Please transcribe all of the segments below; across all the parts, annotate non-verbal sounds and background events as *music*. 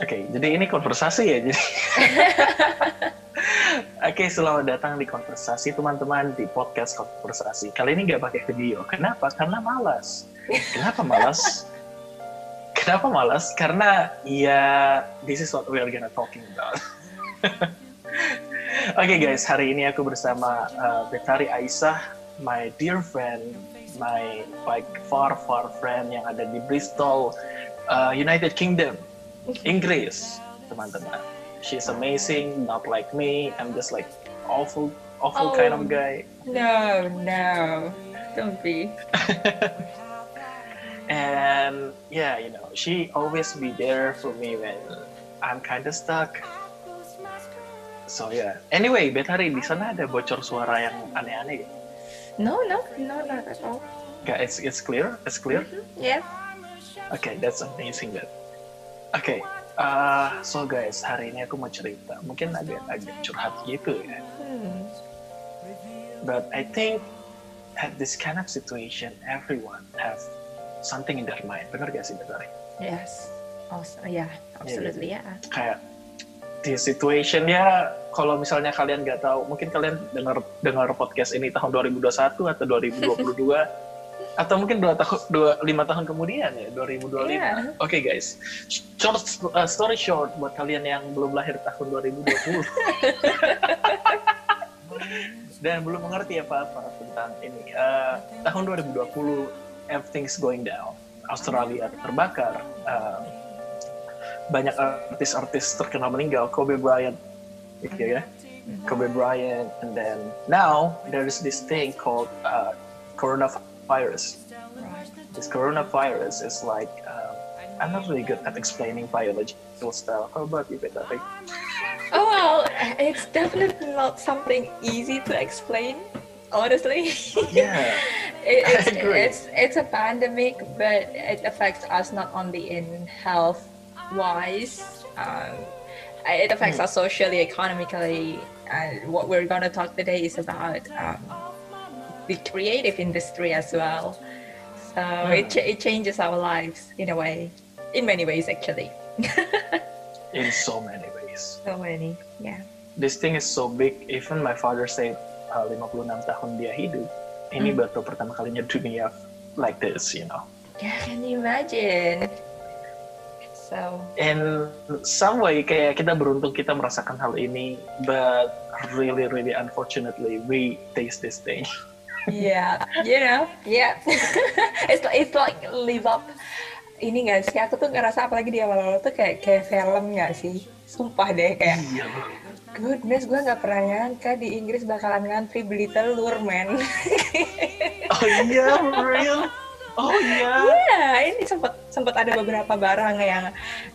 Oke, jadi ini konversasi ya. Jadi. *laughs* Oke, selamat datang di konversasi teman-teman di podcast konversasi. Kali ini nggak pakai video. Kenapa? Karena malas. Kenapa malas? *laughs* Kenapa malas? Karena ya this is what we are gonna talking about. *laughs* Oke okay, guys, hari ini aku bersama uh, Betari Aisyah, my dear friend, my like far far friend yang ada di Bristol, uh, United Kingdom. Inggris, teman-teman. She's amazing, not like me. I'm just like awful, awful oh, kind of guy. No, no, don't be. *laughs* and yeah, you know, she always be there for me when I'm kind of stuck. So yeah. Anyway, Betari di sana ada bocor suara yang aneh-aneh No, no, no, not at all. Okay, it's it's clear. It's clear. Mm -hmm. Yeah. Okay, that's amazing. That Oke, okay, uh, so guys, hari ini aku mau cerita. Mungkin agak-agak curhat gitu ya. Hmm. But I think at this kind of situation, everyone have something in their mind. Benar gak sih, Betari? Yes. Oh, yeah, absolutely, ya. Yeah. Kayak di situation ya, kalau misalnya kalian nggak tahu, mungkin kalian dengar dengar podcast ini tahun 2021 atau 2022. Atau mungkin dua tahun dua lima tahun kemudian ya 2025 yeah. oke okay, guys. Short uh, story short buat kalian yang belum lahir tahun 2020 *laughs* dan belum mengerti apa-apa tentang ini. Uh, tahun 2020 everything's going down. Australia terbakar. Uh, banyak artis-artis terkenal meninggal. Kobe Bryant gitu ya. Kobe Bryant and then now there is this thing called uh, coronavirus virus. This coronavirus is like, um, I'm not really good at explaining biological stuff. How about you, Betari? Oh, well, it's definitely not something easy to explain, honestly. Yeah. *laughs* it, *laughs* it's, it's, it's a pandemic, but it affects us not only in health wise, um, it affects mm. us socially, economically. And what we're going to talk today is about um, the creative industry as well. So mm. it, it changes our lives in a way, in many ways actually. *laughs* in so many ways. So many, yeah. This thing is so big. Even my father said uh, 56 tahun dia hidup. Ini mm. baru pertama kalinya dunia like this, you know. Yeah, can you imagine? So. In some way, kayak kita beruntung kita merasakan hal ini, but really, really unfortunately, we taste this thing. *laughs* yeah, you know, yeah. *laughs* it's it's like live up. Ini gak sih? Aku tuh ngerasa apalagi di awal-awal tuh kayak kayak film gak sih? Sumpah deh kayak. Iya. Goodness, gue nggak pernah nyangka di Inggris bakalan ngantri beli telur, men. *laughs* oh iya, real. Oh iya. Iya, yeah, ini sempat sempat ada beberapa barang yang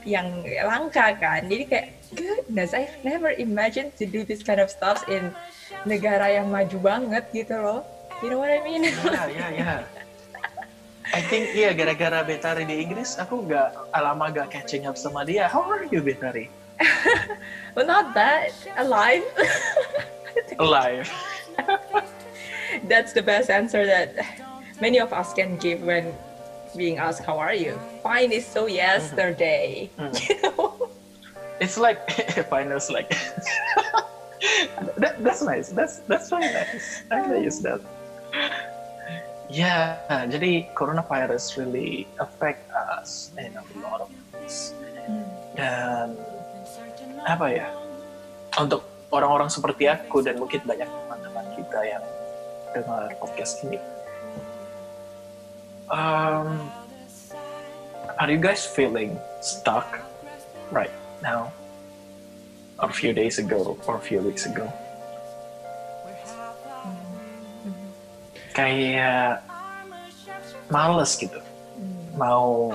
yang langka kan. Jadi kayak goodness, I've never imagined to do this kind of stuff in negara yang maju banget gitu loh. You know what I mean? Ya, ya, ya. I think iya gara-gara Betari di Inggris aku nggak lama gak catching up sama dia. How are you Betari? *laughs* well, not that alive. *laughs* alive. *laughs* That's the best answer that many of us can give when being asked how are you. Fine is so yesterday. Mm -hmm. You know? It's like fine is like that, that's nice. That's that's very nice. I can use that. *laughs* Yeah, jadi coronavirus really affect us in a lot of ways. Dan apa ya? Untuk orang-orang seperti aku dan mungkin banyak teman-teman kita yang dengar podcast ini. Um, are you guys feeling stuck right now? A few days ago or a few weeks ago? Kayak males gitu. Mau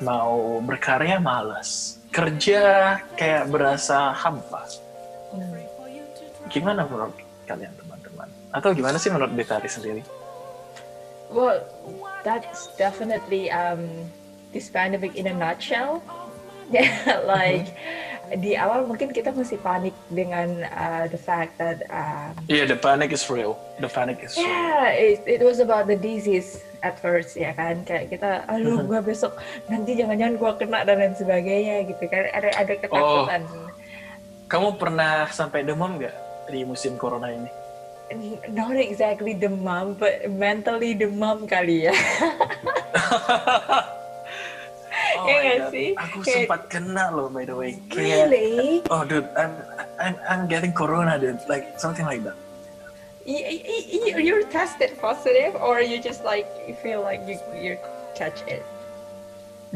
mau berkarya males. Kerja kayak berasa hampa. Gimana menurut kalian teman-teman? Atau gimana sih menurut Betari sendiri? Well that's definitely um this pandemic in a nutshell. *laughs* Yeah like di awal mungkin kita masih panik dengan uh, the fact that um, yeah the panic is real. The panic is real. yeah it, it was about the disease at first ya kan? Kayak kita aduh mm-hmm. gua besok nanti jangan-jangan gua kena dan lain sebagainya gitu kan. Ada ada ketakutan. Oh, kamu pernah sampai demam nggak di musim corona ini? Not exactly demam but mentally demam kali ya *laughs* Oh ya gak sih? Aku kayak... sempat kena loh by the way. Kayak, really? Oh dude, I'm I'm I'm getting corona dude, like something like that. You, you, you're tested positive or you just like you feel like you you catch it?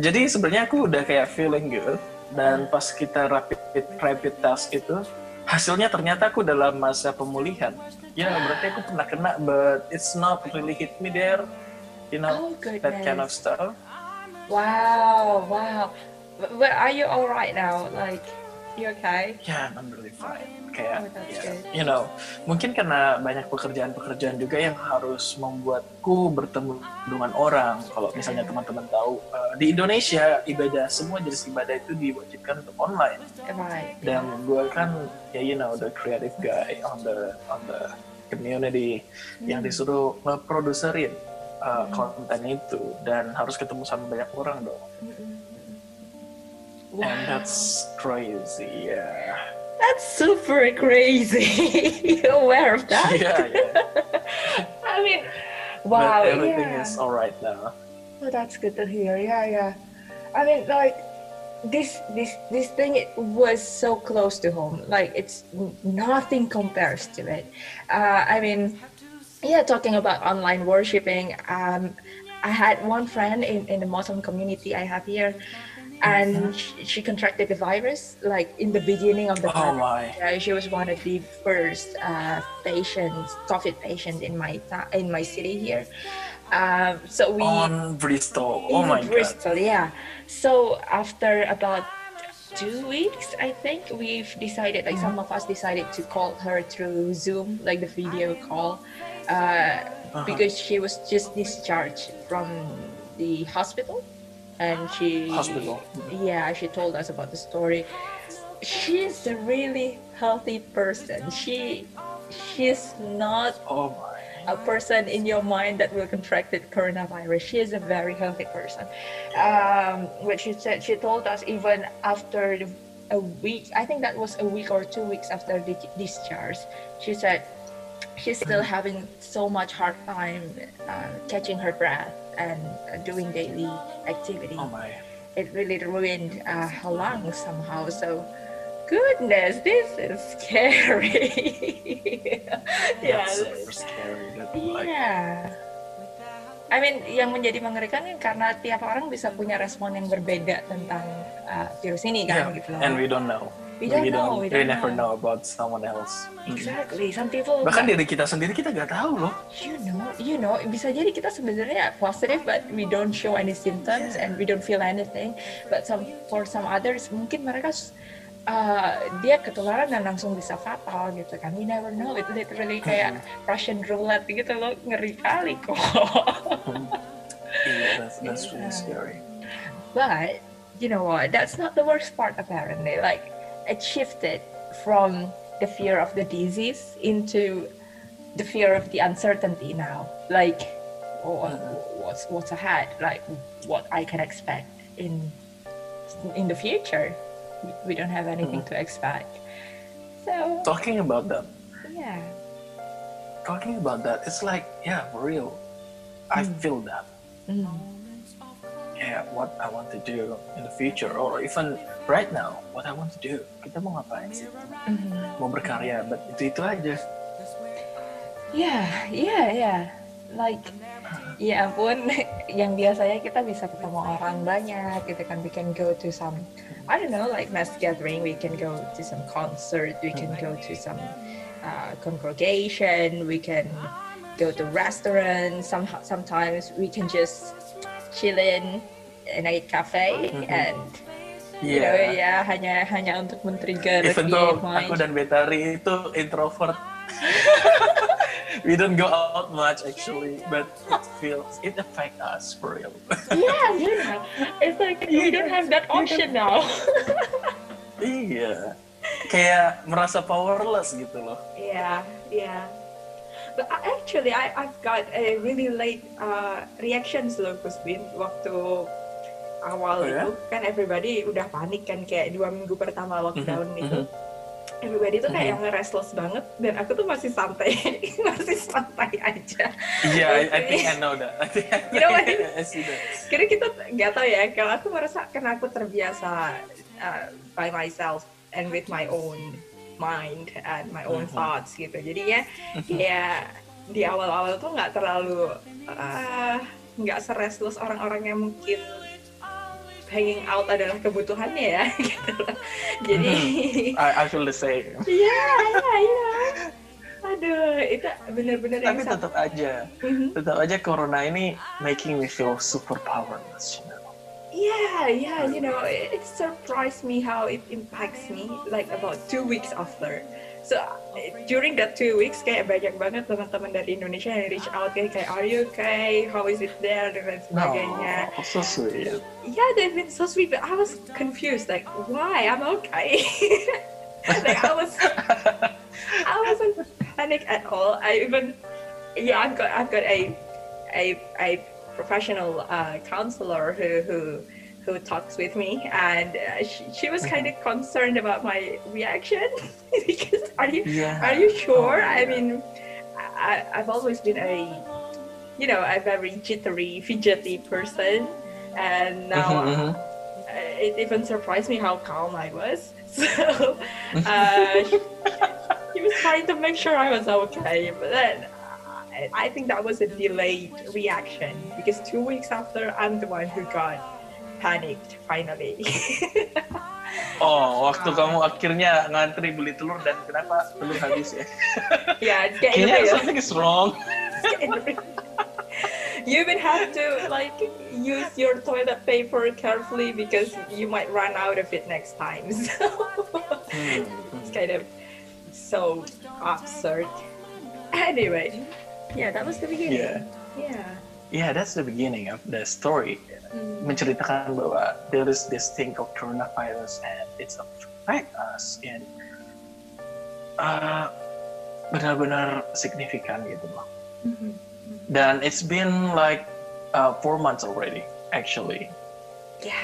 Jadi sebenarnya aku udah kayak feeling good dan pas kita rapid rapid test itu hasilnya ternyata aku dalam masa pemulihan. Ya berarti aku pernah kena, but it's not really hit me there, you know, oh, that kind of stuff. Wow, wow. But are you all right now? Like, you okay? Yeah, I'm really fine. Kayak, oh, yeah, you know, mungkin karena banyak pekerjaan-pekerjaan juga yang harus membuatku bertemu dengan orang. Kalau misalnya teman-teman tahu, uh, di Indonesia ibadah semua jenis ibadah itu diwajibkan untuk online. Right. Dan gue kan, ya you know, the creative guy on the on the community hmm. yang disuruh ngeproduserin uh, konten itu dan harus ketemu sama banyak orang dong. Wow. And that's crazy, yeah. That's super crazy. *laughs* you aware of that? Yeah, yeah. *laughs* I mean, wow. But everything yeah. is all right now. Oh, that's good to hear. Yeah, yeah. I mean, like this, this, this thing it was so close to home. Like it's nothing compares to it. Uh, I mean, yeah, talking about online worshiping, um, I had one friend in, in the Muslim community I have here, and mm-hmm. she, she, contracted the virus like in the beginning of the oh pandemic. my. she was one of the first uh, patients, COVID patients in my in my city here. Um, so we on Bristol. Oh my Bristol, God. yeah. So after about two weeks, I think we've decided, like some of us decided to call her through Zoom, like the video call uh, uh-huh. because she was just discharged from the hospital and she hospital yeah she told us about the story she's a really healthy person she she's not oh my a person in your mind that will contract the coronavirus. She is a very healthy person. Um, what she said, she told us even after a week, I think that was a week or two weeks after the discharge, she said she's still having so much hard time uh, catching her breath and doing daily activity. Oh my! It really ruined uh, her lungs somehow. So, goodness, this is scary. *laughs* yeah, super scary. yeah. I mean, yang menjadi mengerikan kan karena tiap orang bisa punya respon yang berbeda tentang uh, virus ini kan, yeah. gitu. And we don't know. We don't we know. Don't, we, don't we never know. know about someone else. Exactly. Some people. Bahkan diri kita sendiri kita nggak tahu loh. You know, you know, bisa jadi kita sebenarnya positive, but we don't show any symptoms yeah. and we don't feel anything. But some for some others mungkin mereka uh, dia ketularan dan langsung bisa fatal gitu kan. We never know. Itu literally kayak. Russian roulette gitu loh, ngeri kali kok. *laughs* yeah, that's that's really scary. But you know what? That's not the worst part apparently. Like it shifted from the fear of the disease into the fear of the uncertainty now. Like oh, what's what's ahead? Like what i can expect in in the future. We don't have anything mm-hmm. to expect. So talking about that. yeah. Talking about that it's like yeah for real. I mm. feel that. Mm yeah, what I want to do in the future or even right now what I want to do. Kita mau ngapain sih? Mm-hmm. mau berkarya but itu itu aja. Yeah yeah yeah. Like ya ampun *laughs* yang biasanya kita bisa ketemu orang banyak kita kan. We can go to some I don't know like mass gathering we can go to some concert we can go to some uh, congregation we can go to restaurants. Some sometimes we can just chilling in a cafe mm-hmm. and you yeah. know ya hanya hanya untuk men-trigger even though aku dan Betari itu introvert. *laughs* We don't go out much actually but it feels it affect us for real. Yeah you know it's like you don't have that option now. Iya. Kayak merasa powerless gitu loh. Yeah yeah but actually I I've got a really late uh, reactions loh Kusbin waktu awal oh, itu ya? kan everybody udah panik kan kayak dua minggu pertama lockdown mm -hmm. itu everybody tuh kayak mm-hmm. yang restless banget dan aku tuh masih santai *laughs* masih santai aja iya yeah, I, I think I *laughs* know that I think I, you know what I see that kita nggak tahu ya kalau aku merasa karena aku terbiasa uh, by myself and with my own mind and my own mm-hmm. thoughts gitu jadinya mm-hmm. ya di awal-awal tuh nggak terlalu uh, nggak uh, serestless orang-orang yang mungkin hanging out adalah kebutuhannya ya *laughs* gitu jadi I, I feel the same iya iya iya aduh itu benar-benar tapi tetap aja mm-hmm. tetap aja corona ini making me feel super powerless you know? Yeah yeah you know it, it surprised me how it impacts me like about two weeks after. So eh, during that two weeks kayak banyak banget teman-teman dari Indonesia yang reach out kayak kayak are you okay? How is it there? dan sebagainya. Oh, so sweet. Yeah they've been so sweet but I was confused like why? I'm okay. *laughs* Like I was I wasn't panic at all. I even yeah I've got I've got a a a professional uh, counselor who who who talks with me, and uh, she, she, was kind of concerned about my reaction *laughs* because are you yeah. are you sure? Oh, I mean, I, I've always been a you know a very jittery, fidgety person, and now mm-hmm, mm-hmm. it even surprised me how calm I was. *laughs* So *laughs* uh, she, she was trying to make sure I was okay, but then. I think that was a delayed reaction because two weeks after, I'm the one who got panicked finally. *laughs* oh, waktu kamu akhirnya ngantri beli telur dan kenapa telur habis ya? *laughs* yeah, it's getting Kayaknya real. something is wrong. *laughs* you even have to like use your toilet paper carefully because you might run out of it next time. So hmm. it's kind of so absurd. Anyway, yeah, that was the beginning. Yeah. Yeah. Yeah, that's the beginning of the story. hmm. menceritakan bahwa there is this thing called coronavirus and it's affect us in uh, benar-benar signifikan gitu loh. Mm-hmm. Dan it's been like uh, four months already actually. Yeah.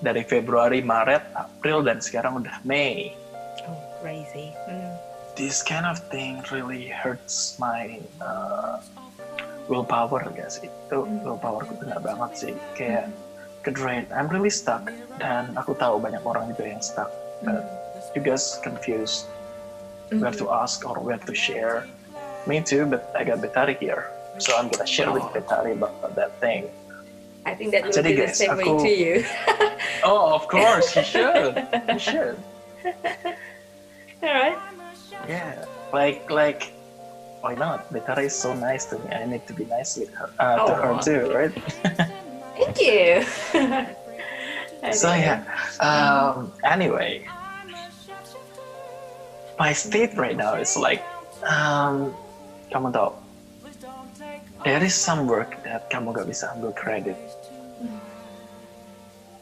Dari Februari, Maret, April dan sekarang udah Mei. Oh, crazy. Mm. This kind of thing really hurts my uh, willpower guys itu hmm. willpower aku kena banget sih. Kayak ke drain. I'm really stuck. Dan aku tahu banyak orang juga yang stuck. But hmm. you guys confused. Where to hmm. ask or where to share. Me too but I got Betari here. So I'm gonna share with Betari about that thing. I think that will Jadi, be the guys, same aku, way to you. Oh of course you should. You *laughs* should. All right yeah like like why not? Betara is so nice to me. I need to be nice with her, uh, oh, to her too, right? Thank you. *laughs* so yeah. Um, anyway, my state right now is like, um, kamu tahu, there is some work that kamu gak bisa ambil credit,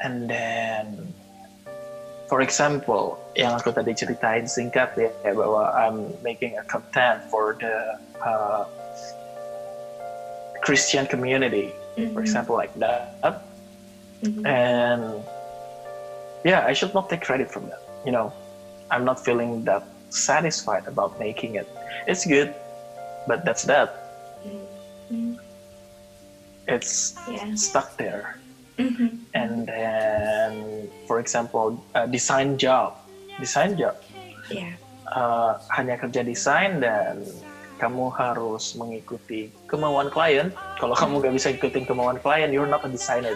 and then for example, yang aku tadi ceritain singkat ya, bahwa I'm making a content for the uh, Christian community, mm-hmm. for example, like that. Mm-hmm. And yeah, I should not take credit from that. You know, I'm not feeling that satisfied about making it. It's good, but that's that. Mm-hmm. It's yeah. stuck there. Mm-hmm. And then, for example, uh, design job, design job. Yeah. Uh, hanya kerja desain dan kamu harus mengikuti kemauan klien. Kalau kamu gak bisa ikutin kemauan klien, you're not a designer.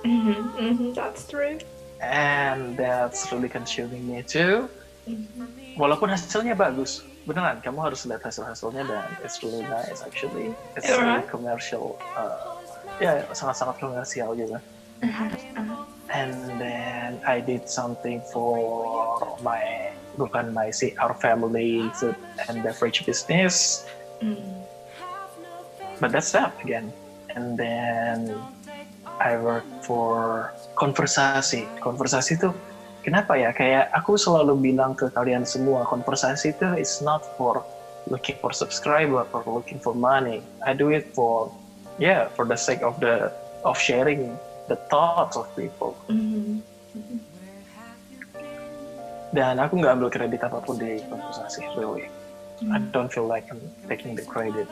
Mm-hmm. Mm-hmm. That's true. And that's really consuming me too. Mm-hmm. Walaupun hasilnya bagus, beneran kamu harus lihat hasil-hasilnya dan it's really nice actually. It's really commercial. Uh, ya sangat-sangat komersial juga. Uh-huh. And then I did something for my bukan my si our family food and beverage business. Mm. But that's that again. And then I work for konversasi. Konversasi itu kenapa ya kayak aku selalu bilang ke kalian semua konversasi itu is not for looking for subscriber or looking for money I do it for yeah for the sake of the of sharing the thoughts of people Mhm. dan aku nggak ambil kredit apa pun di konversasi really I don't feel like I'm taking the credit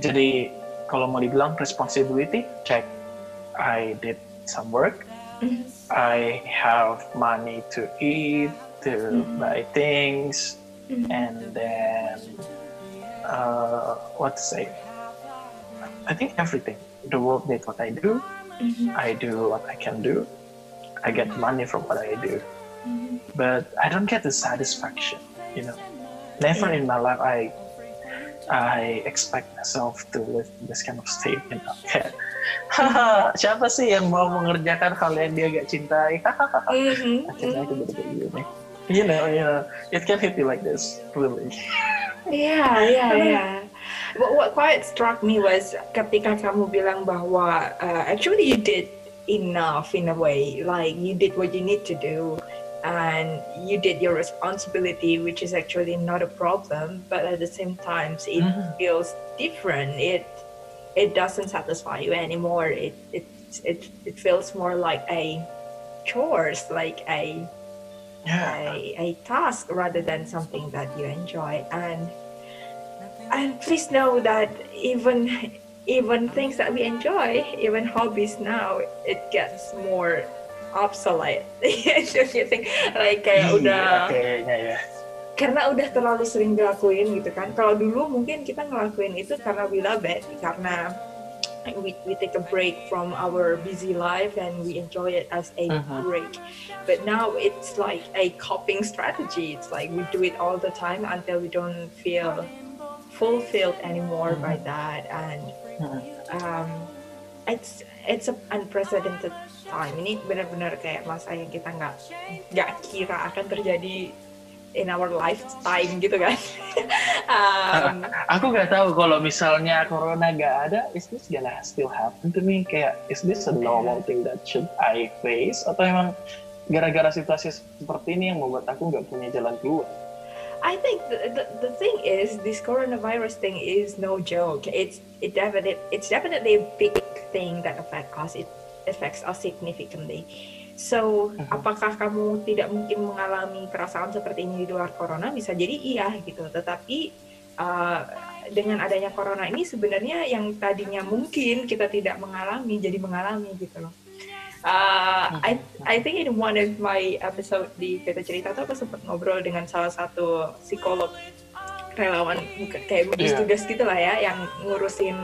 jadi kalau mau dibilang responsibility check I did some work Mhm. I have money to eat, to Mhm. buy things, Mhm. and then uh, what to say? I think everything. The world needs what I do. Mhm. I do what I can do. I get money from what I do, Mhm. but I don't get the satisfaction. You know, never in my life I I expect myself to live this kind of state. You know, kayak, haha, siapa sih yang mau mengerjakan hal yang dia gak cintai? Mhm. akhirnya aku jadi kayak gini you know you know it can hit you like this really Yeah, yeah, *laughs* yeah. What, what quite struck me was ketika kamu bilang bahwa uh, actually you did enough in a way, like you did what you need to do, and you did your responsibility, which is actually not a problem, but at the same time, it Mhm. feels different. It it doesn't satisfy you anymore. It it it it feels more like a chores, like a yeah a, a task rather than something that you enjoy and and please know that even even things that we enjoy even hobbies now it gets more obsolete. *laughs* Don't you think? Like kayak Iya, udah. kayaknya ya karena udah terlalu sering dilakuin gitu kan. Kalau dulu mungkin kita ngelakuin itu karena we love it karena we, we take a break from our busy life and we enjoy it as a Mhm. break. But now it's like a coping strategy. It's like we do it all the time until we don't feel fulfilled anymore by that and Mhm. um, it's it's a unprecedented time. Ini benar-benar kayak masa yang kita nggak nggak kira akan terjadi in our lifetime gitu kan. *laughs* Um, *laughs* aku nggak tahu kalau misalnya corona nggak ada is this gonna still happen to me? Kayak is this a normal thing that should I face? Atau emang gara-gara situasi seperti ini yang membuat aku nggak punya jalan keluar I think the, the, the thing is this coronavirus thing is no joke. It's it definitely it's definitely a big thing that affects us. It affects us significantly. So, Mhm. apakah kamu tidak mungkin mengalami perasaan seperti ini di luar corona? Bisa jadi iya gitu. Tetapi uh, dengan adanya corona ini sebenarnya yang tadinya mungkin kita tidak mengalami jadi mengalami gitu loh. Uh, I I think in one of my episode di Kita Cerita tuh aku sempat ngobrol dengan salah satu psikolog relawan bukan kayak gugus Iya. tugas gitu lah ya yang ngurusin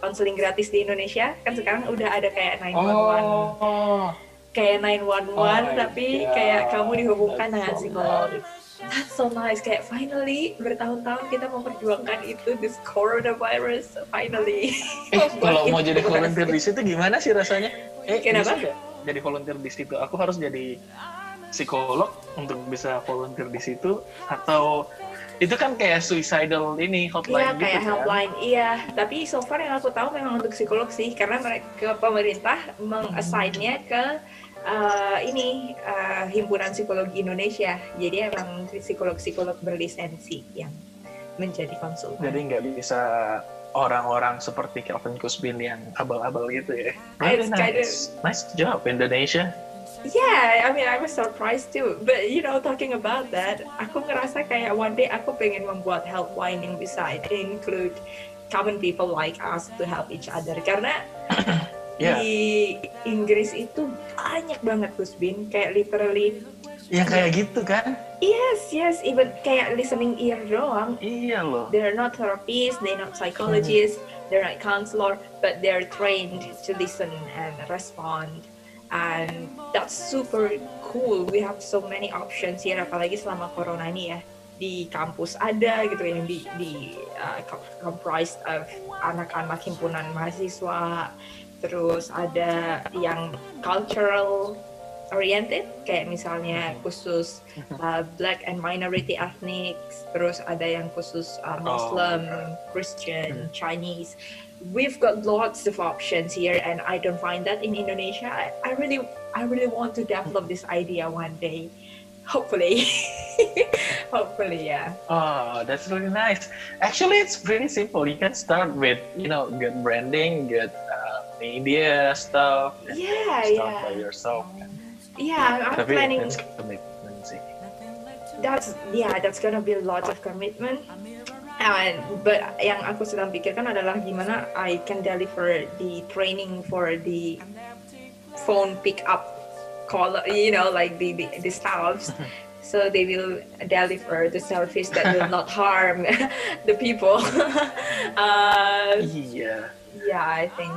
konseling gratis di Indonesia. Kan sekarang udah ada kayak 911 oh. Kayak 911 my tapi God. kayak kamu dihubungkan That's dengan so psikolog. nice. That's so nice. Kayak finally bertahun-tahun kita memperjuangkan itu this coronavirus finally. Eh *laughs* kalau mau jadi volunteer di situ gimana sih rasanya eh Kenapa? bisa jadi volunteer di situ aku harus jadi psikolog untuk bisa volunteer di situ atau itu kan kayak suicidal ini Iya hotline gitu kayak kan? helpline, iya. Tapi so far yang aku tahu memang untuk psikolog sih, karena mereka pemerintah mengassignnya ke uh, ini uh, himpunan psikologi Indonesia. Jadi emang psikolog-psikolog berlisensi yang menjadi konsultan. Jadi nggak bisa orang-orang seperti Kelvin Kusbin yang abal-abal gitu ya. It's Really kind nice. nice job Indonesia. Yeah, I mean I was surprised too. But you know, talking about that, aku ngerasa kayak one day aku pengen membuat helpline yang bisa include common people like us to help each other. Karena *coughs* Ya, di Inggris itu banyak banget Kusbin, kayak literally yang kayak gitu kan? yes yes even kayak listening ear doang. Iya loh. They're not therapists, they're not psychologists, they're not counselor, but they're trained to listen and respond. And that's super cool. We have so many options here, apalagi selama corona ini ya. Di kampus ada gitu yang di, di uh, co- comprised of anak-anak himpunan mahasiswa. Terus ada yang cultural oriented, kayak misalnya khusus uh, black and minority ethnics, terus ada yang khusus uh, Muslim, Christian, Chinese. We've got lots of options here, and I don't find that in Indonesia. I, I really, I really want to develop this idea one day. hopefully. *laughs* Hopefully yeah. Oh that's really nice. Actually it's pretty simple. You can start with you know good branding good uh, media stuff yeah stuff yeah. by yourself yeah i'm tapi planning that's commitment sih that's yeah that's gonna be a lot of commitment. And but yang aku sedang pikirkan adalah gimana I can deliver the training for the phone pick up call you know like the the, the staffs. *laughs* So they will deliver the service that will not *laughs* harm *laughs* the people. Uh, iya yeah i think.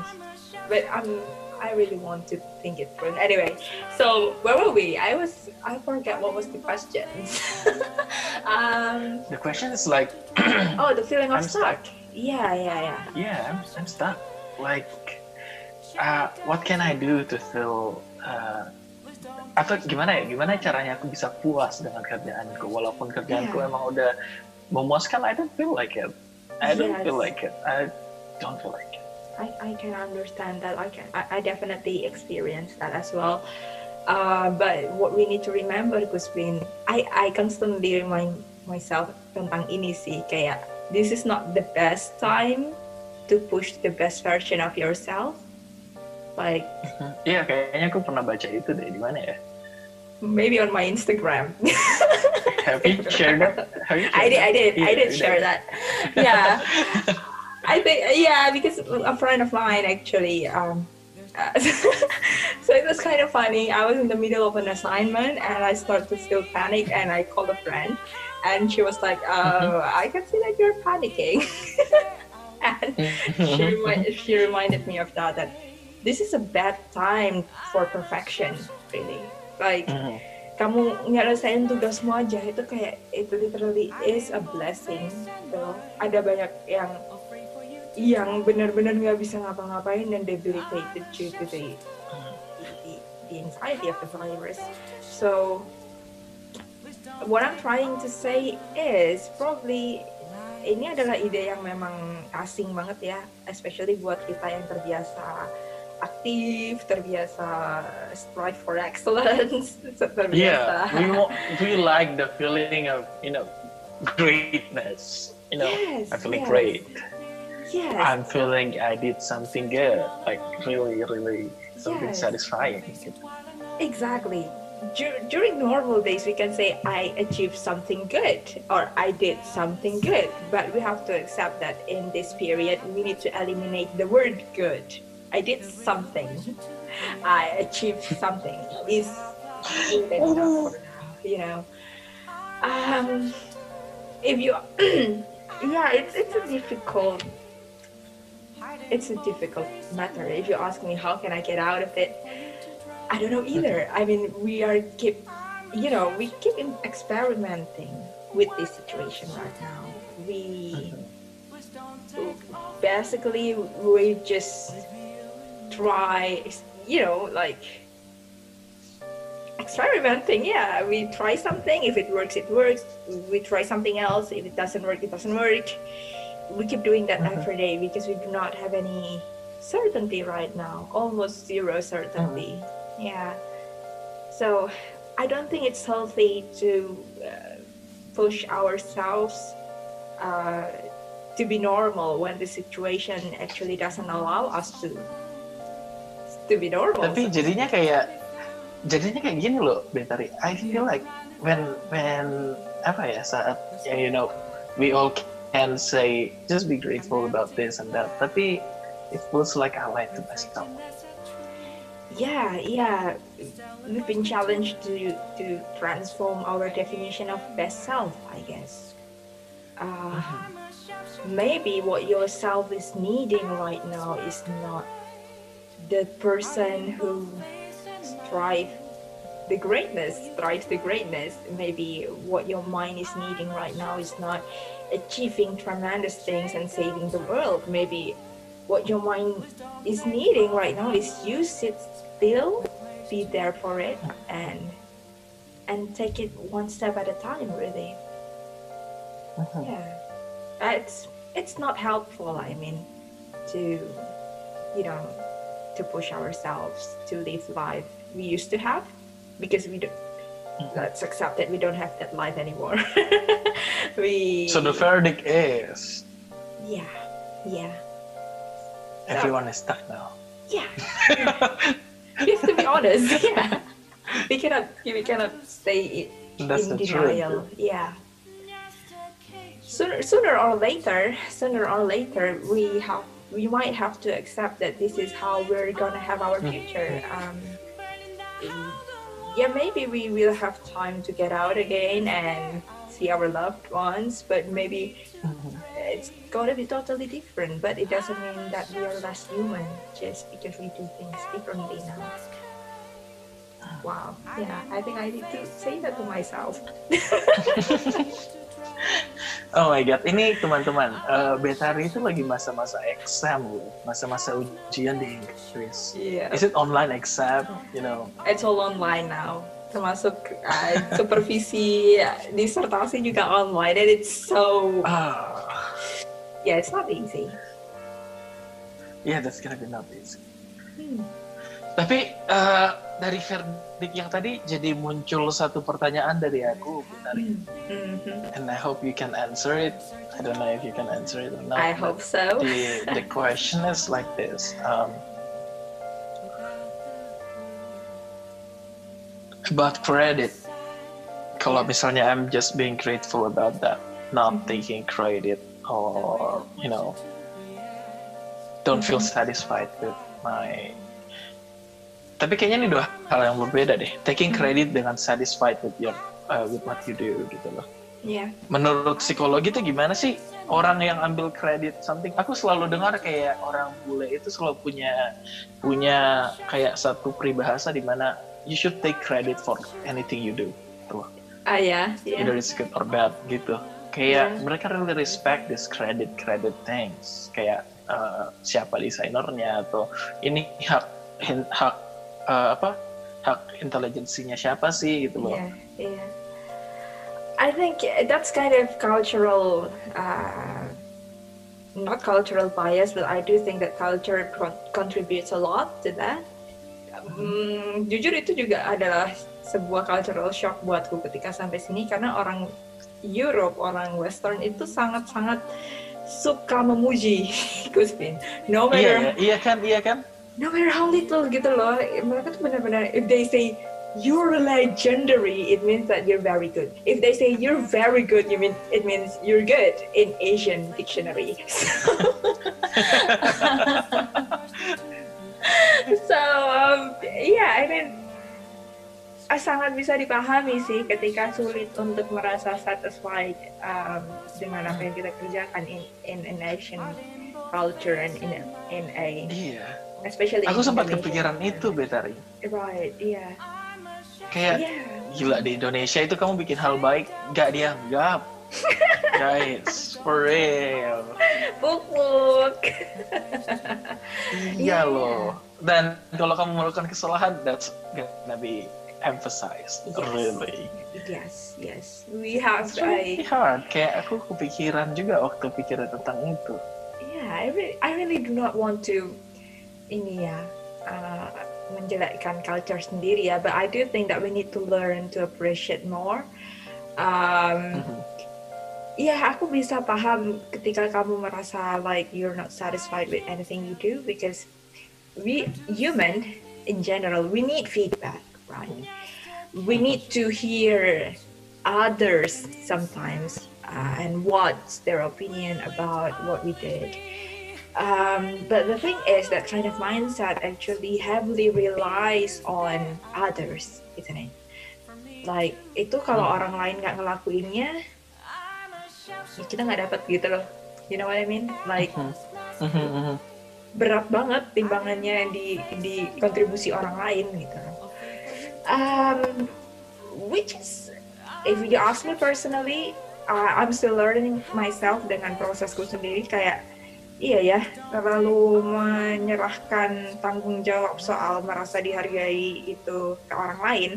But i'm i really want to think it through. Anyway so where were we? I was i forget what was the question. *laughs* Um the question is like *clears throat* oh the feeling of I'm stuck. yeah yeah yeah. Yeah I'm, I'm stuck. Like uh, what can I do to feel uh, atau gimana ya? Gimana caranya aku bisa puas dengan kerjaanku? Walaupun kerjaanku Yeah. emang udah memuaskan I don't feel like it. I don't Yes. feel like it. I don't feel like it I, I can understand that. I can. I, I definitely experienced that as well. Uh, but what we need to remember, Guspin, I I constantly remind myself tentang ini sih kayak this is not the best time to push the best version of yourself. Like *laughs* iya kayaknya aku pernah baca itu deh di mana ya maybe on my Instagram. have you shared that have you I did. I did. I Yeah, did you share that. Yeah. *laughs* I think yeah, because a friend of mine actually. Um, *laughs* so it was kind of funny. I was in the middle of an assignment and I started to feel panic, and I called a friend, and she was like, "Oh, I can see that you're panicking." *laughs* and she, remi- she reminded me of that. That this is a bad time for perfection, really. Like Mhm. kamu nyelesain tugasmu aja itu kayak itu literally is a blessing loh. Ada banyak yang yang benar-benar nggak bisa ngapa-ngapain dan debilitated due to the, the, the anxiety of the virus. So what I'm trying to say is probably ini adalah ide yang memang asing banget ya, especially buat kita yang terbiasa aktif, terbiasa strive for excellence, *laughs* terbiasa. yeah we we like the feeling of you know greatness you know Yes, I'm feeling yes. great Yes. I'm feeling I did something good, like really, really something Yes. satisfying. Exactly. Dur- during normal days, we can say I achieved something good or I did something good. But we have to accept that in this period, we need to eliminate the word good. I did something. I achieved something. Is *laughs* you know. Um, if you, *clears throat* yeah, it's it's a difficult. It's a difficult matter. If you ask me, how can I get out of it? I don't know either. I mean, we are keep, you know, we keep experimenting with this situation right now. We basically we just try, you know, like experimenting. Yeah, we try something. If it works, it works. We try something else. If it doesn't work, it doesn't work. We keep doing that Mhm. every day because we do not have any certainty right now. Almost zero certainty. Yeah. So I don't think it's healthy to uh, push ourselves uh, to be normal when the situation actually doesn't allow us to to be normal. Tapi jadinya kayak jadinya kayak gini loh, Betari. I feel like when when apa ya saat you know we all can say just be grateful about this and that. Tapi it feels like I lied to myself. yeah, yeah. We've been challenged to to transform our definition of best self, I guess. Uh, maybe what your self is needing right now is not the person who strive the greatness strives the greatness maybe what your mind is needing right now is not achieving tremendous things and saving the world. Maybe what your mind is needing right now is you sit still be there for it and and take it one step at a time really. Uh-huh. Yeah. It's it's not helpful i mean to you know to push ourselves to live life we used to have because we don't, let's accept that we don't have that life anymore. *laughs* we. So the verdict is. Yeah, yeah. Everyone is stuck now. Yeah. *laughs* we have to be honest. Yeah. *laughs* We cannot. We cannot stay in, That's in denial. truth. Yeah. Sooner, sooner or later, sooner or later, we have we might have to accept that this is how we're gonna have our future. Um, yeah, maybe we will have time to get out again and see our loved ones, but maybe mm-hmm. it's gonna be totally different. But it doesn't mean that we are less human just because we do things differently now. Ah. Wow. Yeah, I think I need to say that to myself. *laughs* *laughs* Oh my god, ini teman-teman, eh, Betari itu lagi masa-masa exam masa-masa ujian di Inggris. Yeah. Is it online exam? You know, It's all online now. Termasuk uh, supervisi disertasi juga online and it's so ah, yeah, it's not easy. yeah, that's gonna be not easy. Hmm. Tapi eh, dari yang tadi jadi muncul satu pertanyaan dari aku, Betari, Mhm. and I hope you can answer it. I don't know if you can answer it or not. I hope so. the the question is like this um, about credit kalau misalnya I'm just being grateful about that not Mhm. taking credit or you know don't feel Mhm. satisfied with my tapi kayaknya ini dua hal yang berbeda deh taking Mhm. credit dengan satisfied with your uh, with what you do gitu loh Yeah. menurut psikologi itu gimana sih orang yang ambil kredit something aku selalu dengar kayak orang bule itu selalu punya punya kayak satu peribahasa di mana you should take credit for anything you do tuh Ah yeah. either Yeah. it's good or bad gitu kayak Yeah. mereka really respect this credit credit things kayak uh, siapa desainernya atau ini hak hak uh, apa hak intelijensinya siapa sih gitu loh Yeah. Yeah. I think that's kind of cultural, uh, not cultural bias, but I do think that culture con- contributes a lot to that. Hmm, jujur itu juga adalah sebuah cultural shock buatku ketika sampai sini karena orang Europe, orang Western itu sangat-sangat suka memuji *laughs* Guspin. No iya matter iya kan iya kan no matter how little gitu loh mereka tuh benar-benar if they say you're legendary it means that you're very good. If they say you're very good you mean it means you're good in Asian dictionary. *laughs* So um, yeah I mean ah, sangat bisa dipahami sih ketika sulit untuk merasa satisfied um, dengan apa yang kita kerjakan in in an Asian culture and in a, in a iya especially Aku sempat Indonesia. kepikiran itu, Betari. right iya Kayak iya gila di Indonesia itu kamu bikin hal baik gak dianggap. *laughs* Guys, for real. buk Iya Iya. loh. Dan kalau kamu melakukan kesalahan, that's gonna be emphasized. Yes. Really. yes yes we have It's really hard. Kayak aku kepikiran juga waktu pikiran tentang itu. yeah I really I really do not want to ini ya uh, menjelekkan culture sendiri ya but I do think that we need to learn to appreciate more um, Mhm. Ya, aku bisa paham ketika kamu merasa like you're not satisfied with anything you do because we human in general we need feedback, right? We need to hear others sometimes uh, and what's their opinion about what we did. Um, but the thing is that kind of mindset actually heavily relies on others, isn't it? Like itu kalau Hmm. orang lain nggak ngelakuinnya, ya kita nggak dapat gitu loh. You know what I mean? Like Mhm. Mhm, mhm. berat banget timbangannya di di kontribusi orang lain gitu. Um, which is, if you ask me personally, uh, I'm still learning myself dengan prosesku sendiri kayak iya ya terlalu menyerahkan tanggung jawab soal merasa dihargai itu ke orang lain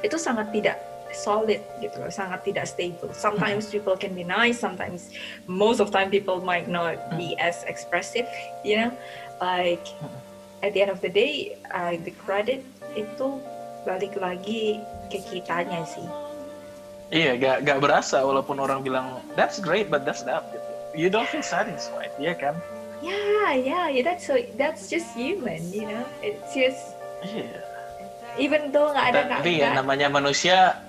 itu sangat tidak solid gitu loh, sangat tidak stable. Sometimes people can be nice, sometimes most of time people might not be as expressive, you know. Like at the end of the day, uh, the credit itu balik lagi ke kitanya sih iya gak gak berasa walaupun orang bilang that's great but that's that gitu you don't feel satisfied ya kan yeah yeah yeah that's so that's just human you know? It's just yeah. even though nggak ada tapi ya namanya manusia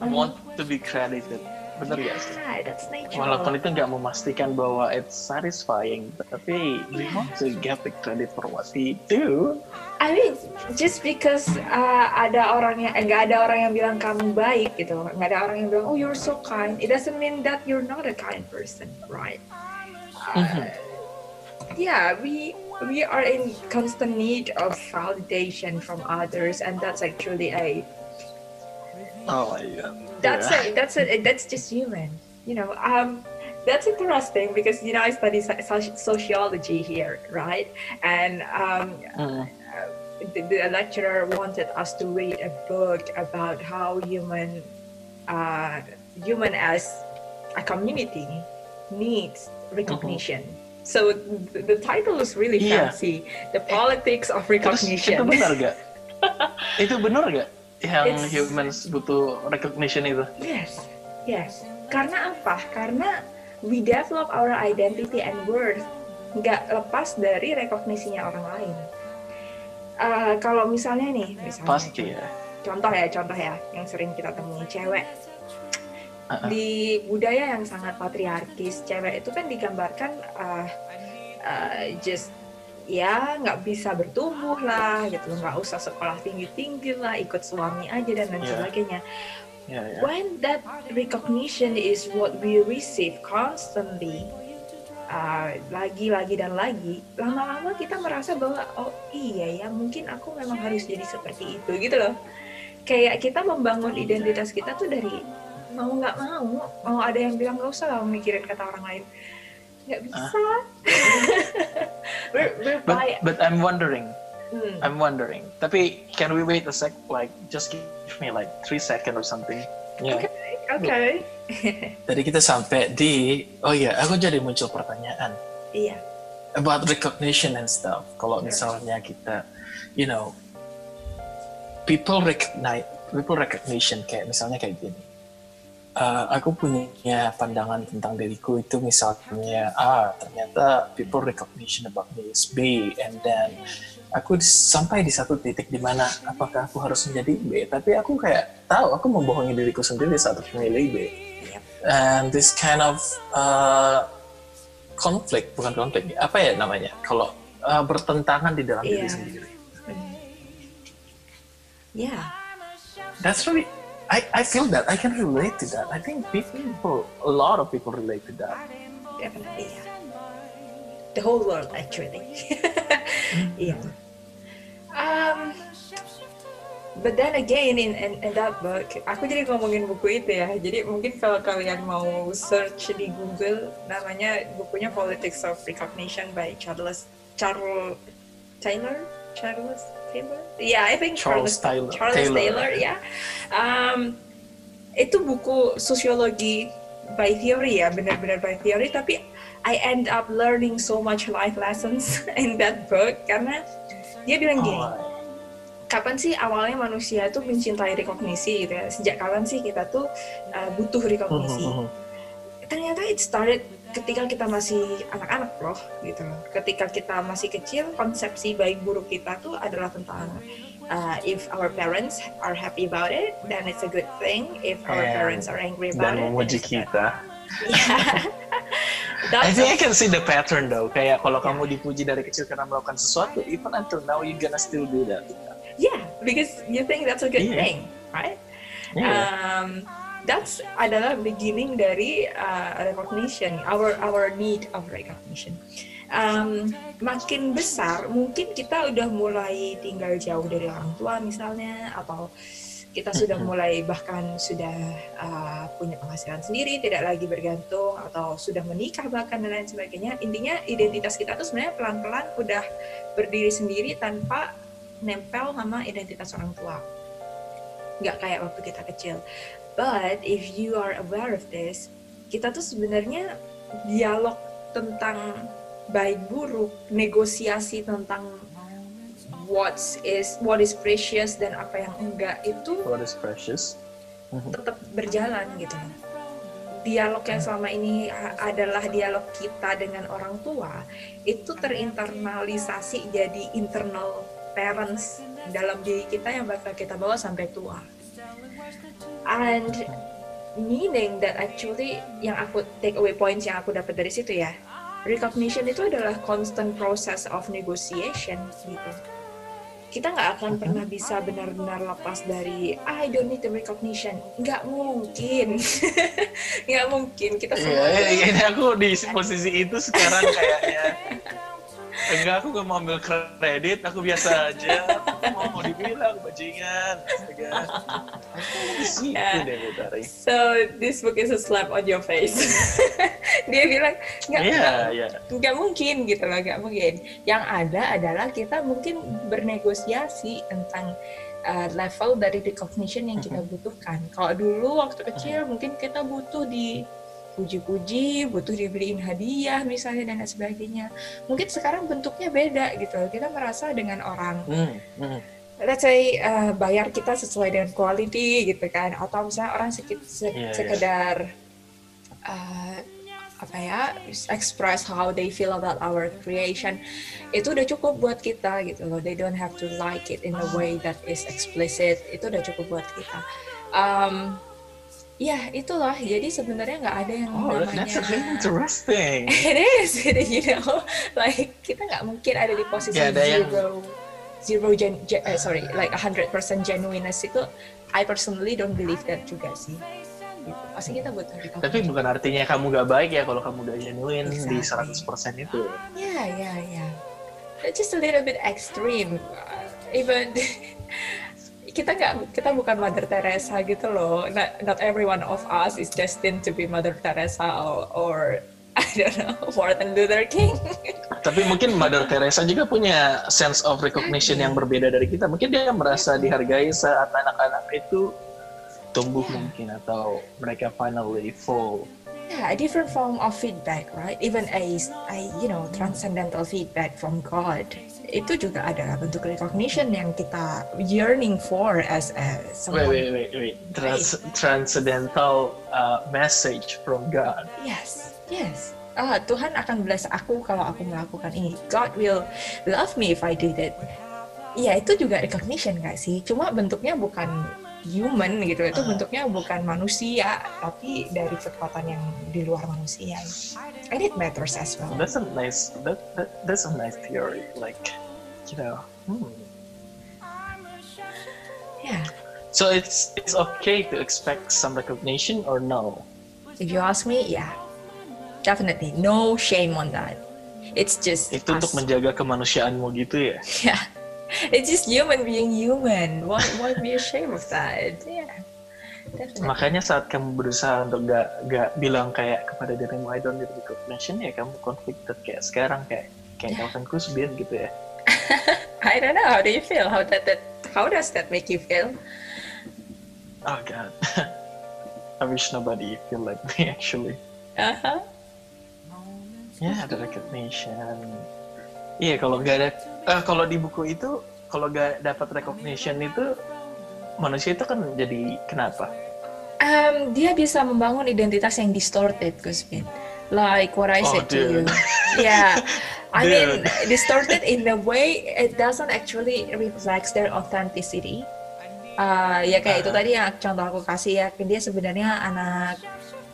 want to be credited bener yeah, gak sih? That's nature. Walaupun itu nggak memastikan bahwa it's satisfying, tapi we want to get the credit for what we do. I mean, just because uh, ada orang yang enggak ada orang yang bilang kamu baik gitu, nggak ada orang yang bilang oh you're so kind, it doesn't mean that you're not a kind person, right? Uh, mm-hmm. Yeah, we we are in constant need of validation from others, and that's actually a oh god. That's yeah. a, that's a, that's just human, you know. Um, that's interesting because you know I study sociology here, right? And um, mm the, the, lecturer wanted us to read a book about how human uh, human as a community needs recognition. Mm-hmm. So the, the, title is really yeah. fancy, the politics of recognition. Terus, *laughs* itu benar gak? itu benar gak? Yang It's, humans butuh recognition itu? Yes, yes. Karena apa? Karena we develop our identity and worth nggak lepas dari rekognisinya orang lain uh, kalau misalnya nih, misalnya pasti ya. Contoh ya, contoh ya, yang sering kita temui cewek di budaya yang sangat patriarkis, cewek itu kan digambarkan uh, uh, just ya nggak bisa bertumbuh lah gitu nggak usah sekolah tinggi tinggi lah ikut suami aja dan lain yeah. sebagainya yeah, yeah. when that recognition is what we receive constantly uh, lagi lagi dan lagi lama-lama kita merasa bahwa oh iya ya mungkin aku memang harus jadi seperti itu gitu loh kayak kita membangun identitas kita tuh dari mau nggak mau mau ada yang bilang nggak usah lah mikirin kata orang lain nggak bisa uh. *laughs* we're, we're but, but I'm wondering hmm. I'm wondering tapi can we wait a sec like just give me like three second or something yeah. okay okay *laughs* Tadi kita sampai di, oh iya, aku jadi muncul pertanyaan. Iya. About recognition and stuff. Kalau misalnya kita, you know, people recognize, people recognition kayak misalnya kayak gini. Uh, aku punya pandangan tentang diriku itu misalnya ah ternyata people recognition about me is B and then aku sampai di satu titik di mana apakah aku harus menjadi B tapi aku kayak tahu aku membohongi diriku sendiri saat aku memilih B and this kind of uh, konflik bukan konflik apa ya namanya kalau uh, bertentangan di dalam yeah. diri sendiri. Yeah. That's really I, I feel that I can relate to that. I think people a lot of people relate to that. Definitely. Yeah. The whole world actually. *laughs* yeah. Um But then again in, in, in that book, aku jadi ngomongin buku itu ya. Jadi mungkin kalau kalian mau search di Google, namanya bukunya Politics of Recognition by Charles Charles Taylor. Charles Taylor? Yeah, I think Charles, Charles Taylor. Charles Taylor, Taylor ya. Yeah. Um, itu buku sosiologi by theory ya, benar-benar by theory. Tapi I end up learning so much life lessons *laughs* in that book karena dia bilang gini. Oh kapan sih awalnya manusia tuh mencintai rekognisi gitu ya? Sejak kapan sih kita tuh uh, butuh rekognisi? Uh, uh, uh. Ternyata it started ketika kita masih anak-anak loh gitu. Ketika kita masih kecil, konsepsi baik buruk kita tuh adalah tentang uh, if our parents are happy about it, then it's a good thing. If our And, parents are angry about dan it, dan memuji kita. Yeah. *laughs* I think I can see the pattern though. Kayak kalau yeah. kamu dipuji dari kecil karena melakukan sesuatu, even until now you gonna still do that yeah because you think that's a good yeah. thing right yeah. um, that's adalah beginning dari uh, recognition our our need of recognition. Um, makin besar mungkin kita udah mulai tinggal jauh dari orang tua misalnya atau kita sudah mulai bahkan sudah uh, punya penghasilan sendiri, tidak lagi bergantung atau sudah menikah bahkan dan lain sebagainya. Intinya identitas kita tuh sebenarnya pelan-pelan udah berdiri sendiri tanpa nempel sama identitas orang tua. Nggak kayak waktu kita kecil but if you are aware of this kita tuh sebenarnya dialog tentang baik buruk negosiasi tentang what is what is precious dan apa yang enggak itu what is precious? Tetap berjalan gitu. Dialog yang selama ini adalah dialog kita dengan orang tua itu terinternalisasi jadi internal parents dalam diri kita yang bakal kita bawa sampai tua and meaning that actually yang aku take away points yang aku dapat dari situ ya. Recognition itu adalah constant process of negotiation gitu. Kita nggak akan pernah bisa benar-benar lepas dari I don't need the recognition. Nggak mungkin. *laughs* Nggak mungkin. Kita semua yeah, yeah, yeah, aku di posisi itu sekarang kayaknya *laughs* enggak aku gak mau ambil kredit aku biasa aja. Mau mau dibilang bajingan yeah. so this book is a slap on your face. *laughs* Dia bilang nggak yeah, yeah. nggak mungkin gitu loh nggak mungkin. Yang ada adalah kita mungkin bernegosiasi tentang uh, level dari recognition yang kita butuhkan. Kalau dulu waktu kecil mungkin kita butuh di puji-puji, butuh dibeliin hadiah misalnya dan lain sebagainya. Mungkin sekarang bentuknya beda gitu. Kita merasa dengan orang hmm, hmm. let's say uh, bayar kita sesuai dengan quality gitu kan atau misalnya orang sedikit se yeah, iya. sekedar yeah. Uh, apa ya express how they feel about our creation itu udah cukup buat kita gitu loh they don't have to like it in a way that is explicit itu udah cukup buat kita um, Ya itulah. Jadi sebenarnya nggak ada yang oh, namanya. that's really interesting. *laughs* it is, *laughs* you know, like kita nggak mungkin ada di posisi yeah, zero, yang... zero gen, gen uh, sorry, like a hundred percent genuineness itu. I personally don't believe that juga sih. Gitu. Pasti kita butuh Tapi bukan artinya kamu gak baik ya kalau kamu udah genuine exactly. di 100% itu. Ya, ya, ya. Just a little bit extreme. Uh, even *laughs* kita nggak kita bukan Mother Teresa gitu loh. Not, not every one of us is destined to be Mother Teresa or, or *laughs* I don't know Martin Luther King. Tapi mungkin Mother Teresa juga punya sense of recognition yang berbeda dari kita. Mungkin dia merasa dihargai saat anak-anak itu tumbuh yeah. mungkin atau mereka finally fall. Yeah, a different form of feedback, right? Even a, a you know transcendental feedback from God itu juga adalah bentuk recognition yang kita yearning for as a someone. Wait, wait, wait, wait. Trans right. Transcendental uh, message from God. Yes, yes. Ah, Tuhan akan bless aku kalau aku melakukan ini. God will love me if I did it. Ya itu juga recognition gak sih? Cuma bentuknya bukan human gitu. Itu bentuknya bukan manusia, tapi dari kekuatan yang di luar manusia. And it matters as well. That's a nice that, that that's a nice theory. Like, you know. Hmm. Yeah. So it's it's okay to expect some recognition or no? If you ask me, yeah, definitely no shame on that. It's just itu us. untuk menjaga kemanusiaanmu gitu ya? *laughs* Yeah, *laughs* it's just human being human. Why why be ashamed of that? Yeah. Definitely. Makanya saat kamu berusaha untuk gak, gak bilang kayak kepada dirimu I don't need recognition ya kamu conflicted kayak sekarang kayak kayak yeah. Nelson Kusbin gitu ya. *laughs* I don't know. How do you feel? How that, that how does that make you feel? Oh God, *laughs* I wish nobody feel like me actually. Uh huh. Ya yeah, ada recognition. Iya yeah, kalau gak ada, uh, kalau di buku itu kalau gak dapat recognition itu manusia itu kan jadi kenapa? Um, dia bisa membangun identitas yang distorted, Guspin. Like what I oh, said dude. to you. Yeah. *laughs* I dude. mean, *laughs* distorted in the way it doesn't actually reflect their authenticity. Uh, ya kayak uh -huh. itu tadi yang contoh aku kasih ya, dia sebenarnya anak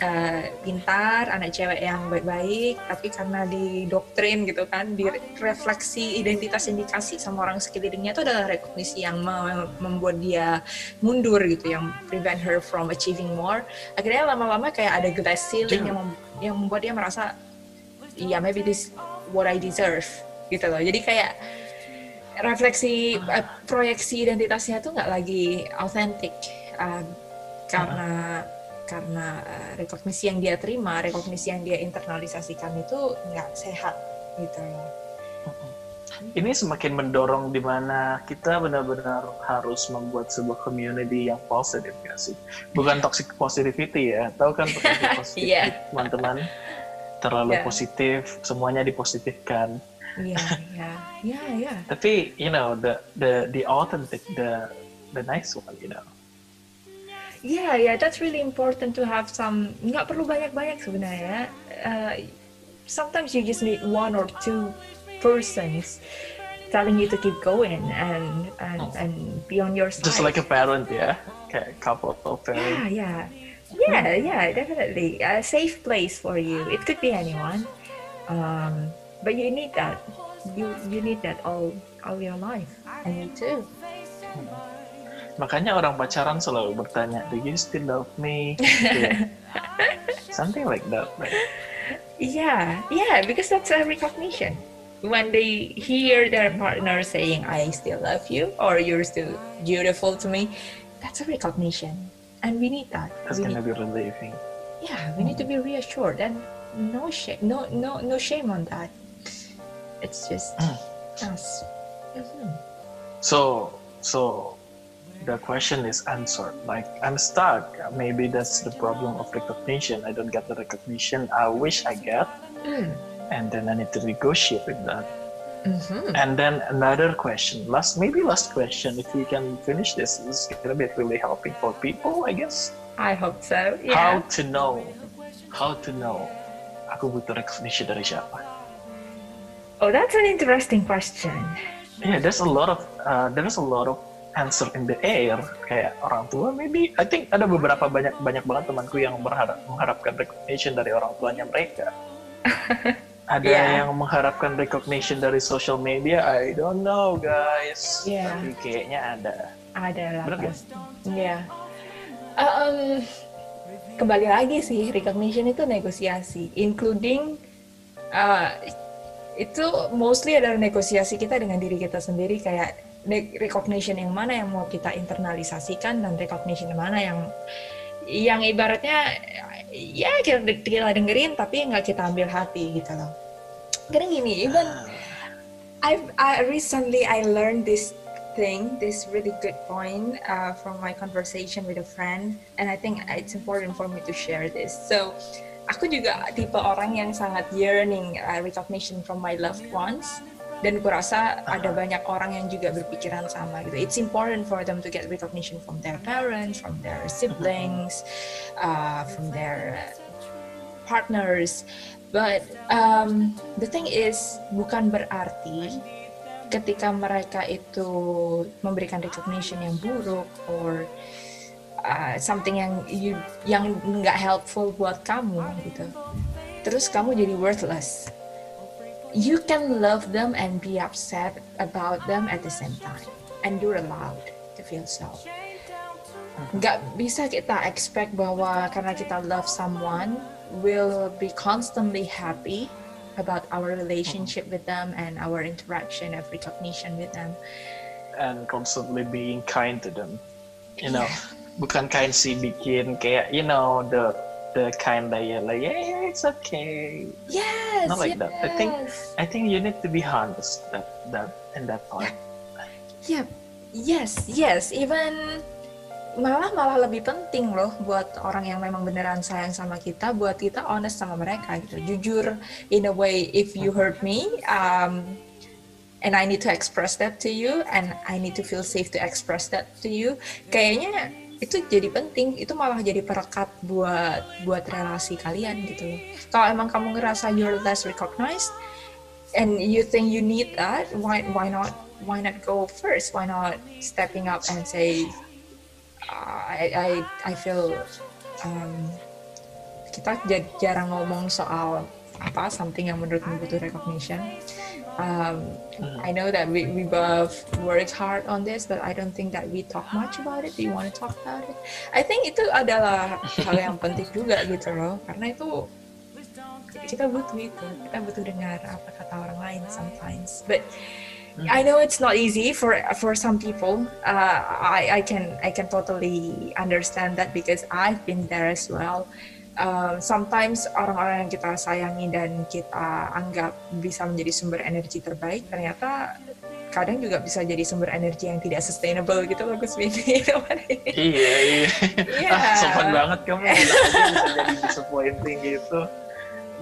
uh, pintar, anak cewek yang baik-baik, tapi karena didoktrin gitu kan, direfleksi identitas yang dikasih sama orang sekelilingnya itu adalah rekognisi yang membuat dia mundur gitu, yang prevent her from achieving more. Akhirnya lama-lama kayak ada glass ceiling yang, mem yang membuat dia merasa, ya yeah, maybe this what I deserve gitu loh. Jadi kayak refleksi uh, proyeksi identitasnya tuh nggak lagi authentic uh, karena karena uh, rekognisi yang dia terima, rekognisi yang dia internalisasikan itu nggak sehat gitu loh. Ini semakin mendorong di mana kita benar-benar harus membuat sebuah community yang positif gak sih? Bukan toxic positivity ya, tahu kan toxic *laughs* positivity yeah. teman-teman terlalu yeah. positif, semuanya dipositifkan. yeah yeah yeah yeah Tapi you know the the the authentic the the nice one you know. Yeah, yeah, that's really important to have some. Nggak perlu banyak-banyak sebenarnya. Uh, sometimes you just need one or two persons telling you to keep going and and and be on your side. Just like a parent ya, kayak couple of parents. yeah, yeah, yeah, yeah, definitely a safe place for you. It could be anyone, um, but you need that. You you need that all all your life. And me too. Makanya orang pacaran selalu bertanya, do you still love me? *laughs* Something like that. Right? Yeah, yeah, because that's a recognition. When they hear their partner saying, I still love you, or you're still beautiful to me, that's a recognition. And we need that. That's gonna need, be relieving. yeah, we need to be reassured and no shame no no no shame on that. It's just Mm. us. Mhm. So so the question is answered. Like I'm stuck. Maybe that's the problem of recognition. I don't get the recognition I wish I get, Mm. and then I need to negotiate with that. Mhm. And then another question, last maybe last question. If we can finish this, this is gonna be really helping for people, I guess. I hope so. Yeah. How to know? How to know? Aku butuh recognition dari siapa? Oh, that's an interesting question. Yeah, there's a lot of uh, there's a lot of answer in the air. Kayak orang tua, maybe I think ada beberapa banyak banyak banget temanku yang berharap mengharapkan recognition dari orang tuanya mereka. *laughs* ada Yeah. yang mengharapkan recognition dari social media. I don't know, guys. Yeah. Tapi kayaknya ada. Ada lah pasti. Iya. Um, kembali lagi sih recognition itu negosiasi, including uh, itu mostly adalah negosiasi kita dengan diri kita sendiri kayak recognition yang mana yang mau kita internalisasikan dan recognition yang mana yang yang ibaratnya ya kita, kita dengerin tapi nggak kita ambil hati gitu loh. Karena gini, even I've I recently I learned this thing, this really good point uh, from my conversation with a friend, and I think it's important for me to share this. So, aku juga tipe orang yang sangat yearning uh, recognition from my loved ones, dan kurasa ada banyak orang yang juga berpikiran sama gitu. It's important for them to get recognition from their parents, from their siblings, uh, from their partners. But um, the thing is, bukan berarti ketika mereka itu memberikan recognition yang buruk or uh, something yang you yang nggak helpful buat kamu gitu. Terus kamu jadi worthless. You can love them and be upset about them at the same time, and you're allowed to feel so. Nggak bisa kita expect bahwa karena kita love someone, will be constantly happy about our relationship with them and our interaction of recognition with them. And constantly being kind to them. You know, bukan kind sih bikin kayak you know the the kind that you're like yeah, yeah it's okay. Yes, Not like yes. that. I think I think you need to be honest that that in that part. Yep. Yes, yes. Even malah malah lebih penting loh buat orang yang memang beneran sayang sama kita, buat kita honest sama mereka gitu. Jujur in a way if you hurt me, um, and I need to express that to you, and I need to feel safe to express that to you. Kayaknya itu jadi penting, itu malah jadi perekat buat buat relasi kalian gitu. Kalau emang kamu ngerasa you're less recognized, and you think you need that, why why not why not go first? Why not stepping up and say, I I I feel um, kita jar- jarang ngomong soal apa something yang menurutmu butuh recognition. Um, I know that we, we both work hard on this, but I don't think that we talk much about it. Do you want to talk about it? I think itu adalah hal yang penting juga gitu loh, karena itu kita butuh itu, kita butuh dengar apa kata orang lain sometimes. But I know it's not easy for for some people. Uh, I I can I can totally understand that because I've been there as well. Um, sometimes orang-orang yang kita sayangi dan kita anggap bisa menjadi sumber energi terbaik ternyata kadang juga bisa jadi sumber energi yang tidak sustainable gitu loh Gus Vini. *laughs* iya iya. Iya. Ah, sopan banget kamu bilang *laughs* aja bisa jadi disappointing gitu.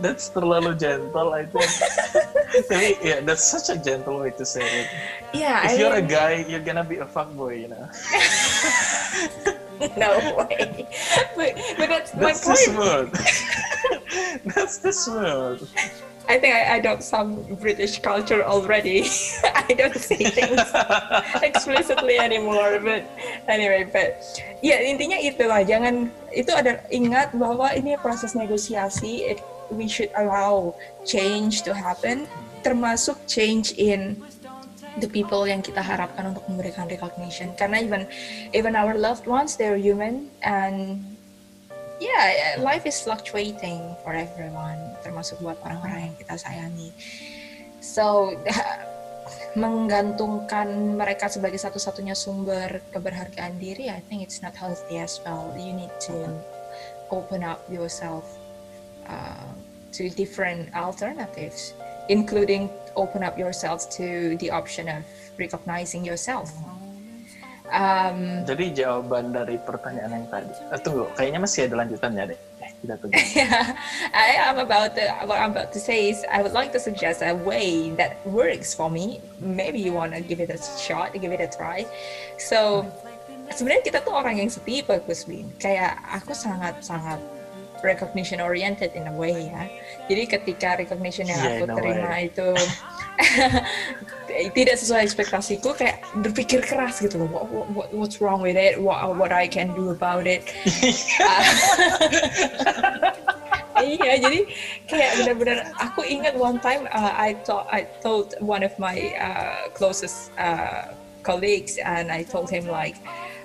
that's terlalu gentle I think. *laughs* Tapi yeah, that's such a gentle way to say it. Yeah, If I you're a mean- guy, you're gonna be a fuckboy, you know. *laughs* no way. But, but that's, my That's the point. *laughs* that's the smooth. I think I, I don't some British culture already. *laughs* I don't say things explicitly anymore. But anyway, but ya intinya itulah. Jangan itu ada ingat bahwa ini proses negosiasi. It, we should allow change to happen, termasuk change in the people yang kita harapkan untuk memberikan recognition. Karena even even our loved ones, they're human and yeah, life is fluctuating for everyone, termasuk buat orang-orang yang kita sayangi. So, *laughs* menggantungkan mereka sebagai satu-satunya sumber keberhargaan diri, I think it's not healthy as well. You need to open up yourself uh, to different alternatives, including open up yourself to the option of recognizing yourself. Um, Jadi jawaban dari pertanyaan yang tadi. Eh, tunggu, kayaknya masih ada lanjutannya deh. Eh, kita tunggu. *laughs* I am about to, what I'm about to say is I would like to suggest a way that works for me. Maybe you wanna give it a shot, give it a try. So sebenarnya kita tuh orang yang setipe Kusbin. Kayak aku sangat sangat recognition oriented in a way ya. Jadi ketika recognition yang Yeah, aku terima way. itu *laughs* tidak sesuai ekspektasiku kayak berpikir keras gitu loh what, what, what's wrong with it what, what I can do about it *laughs* *laughs* iya jadi kayak benar-benar aku ingat one time uh, I thought I told one of my uh, closest uh, colleagues and I told him like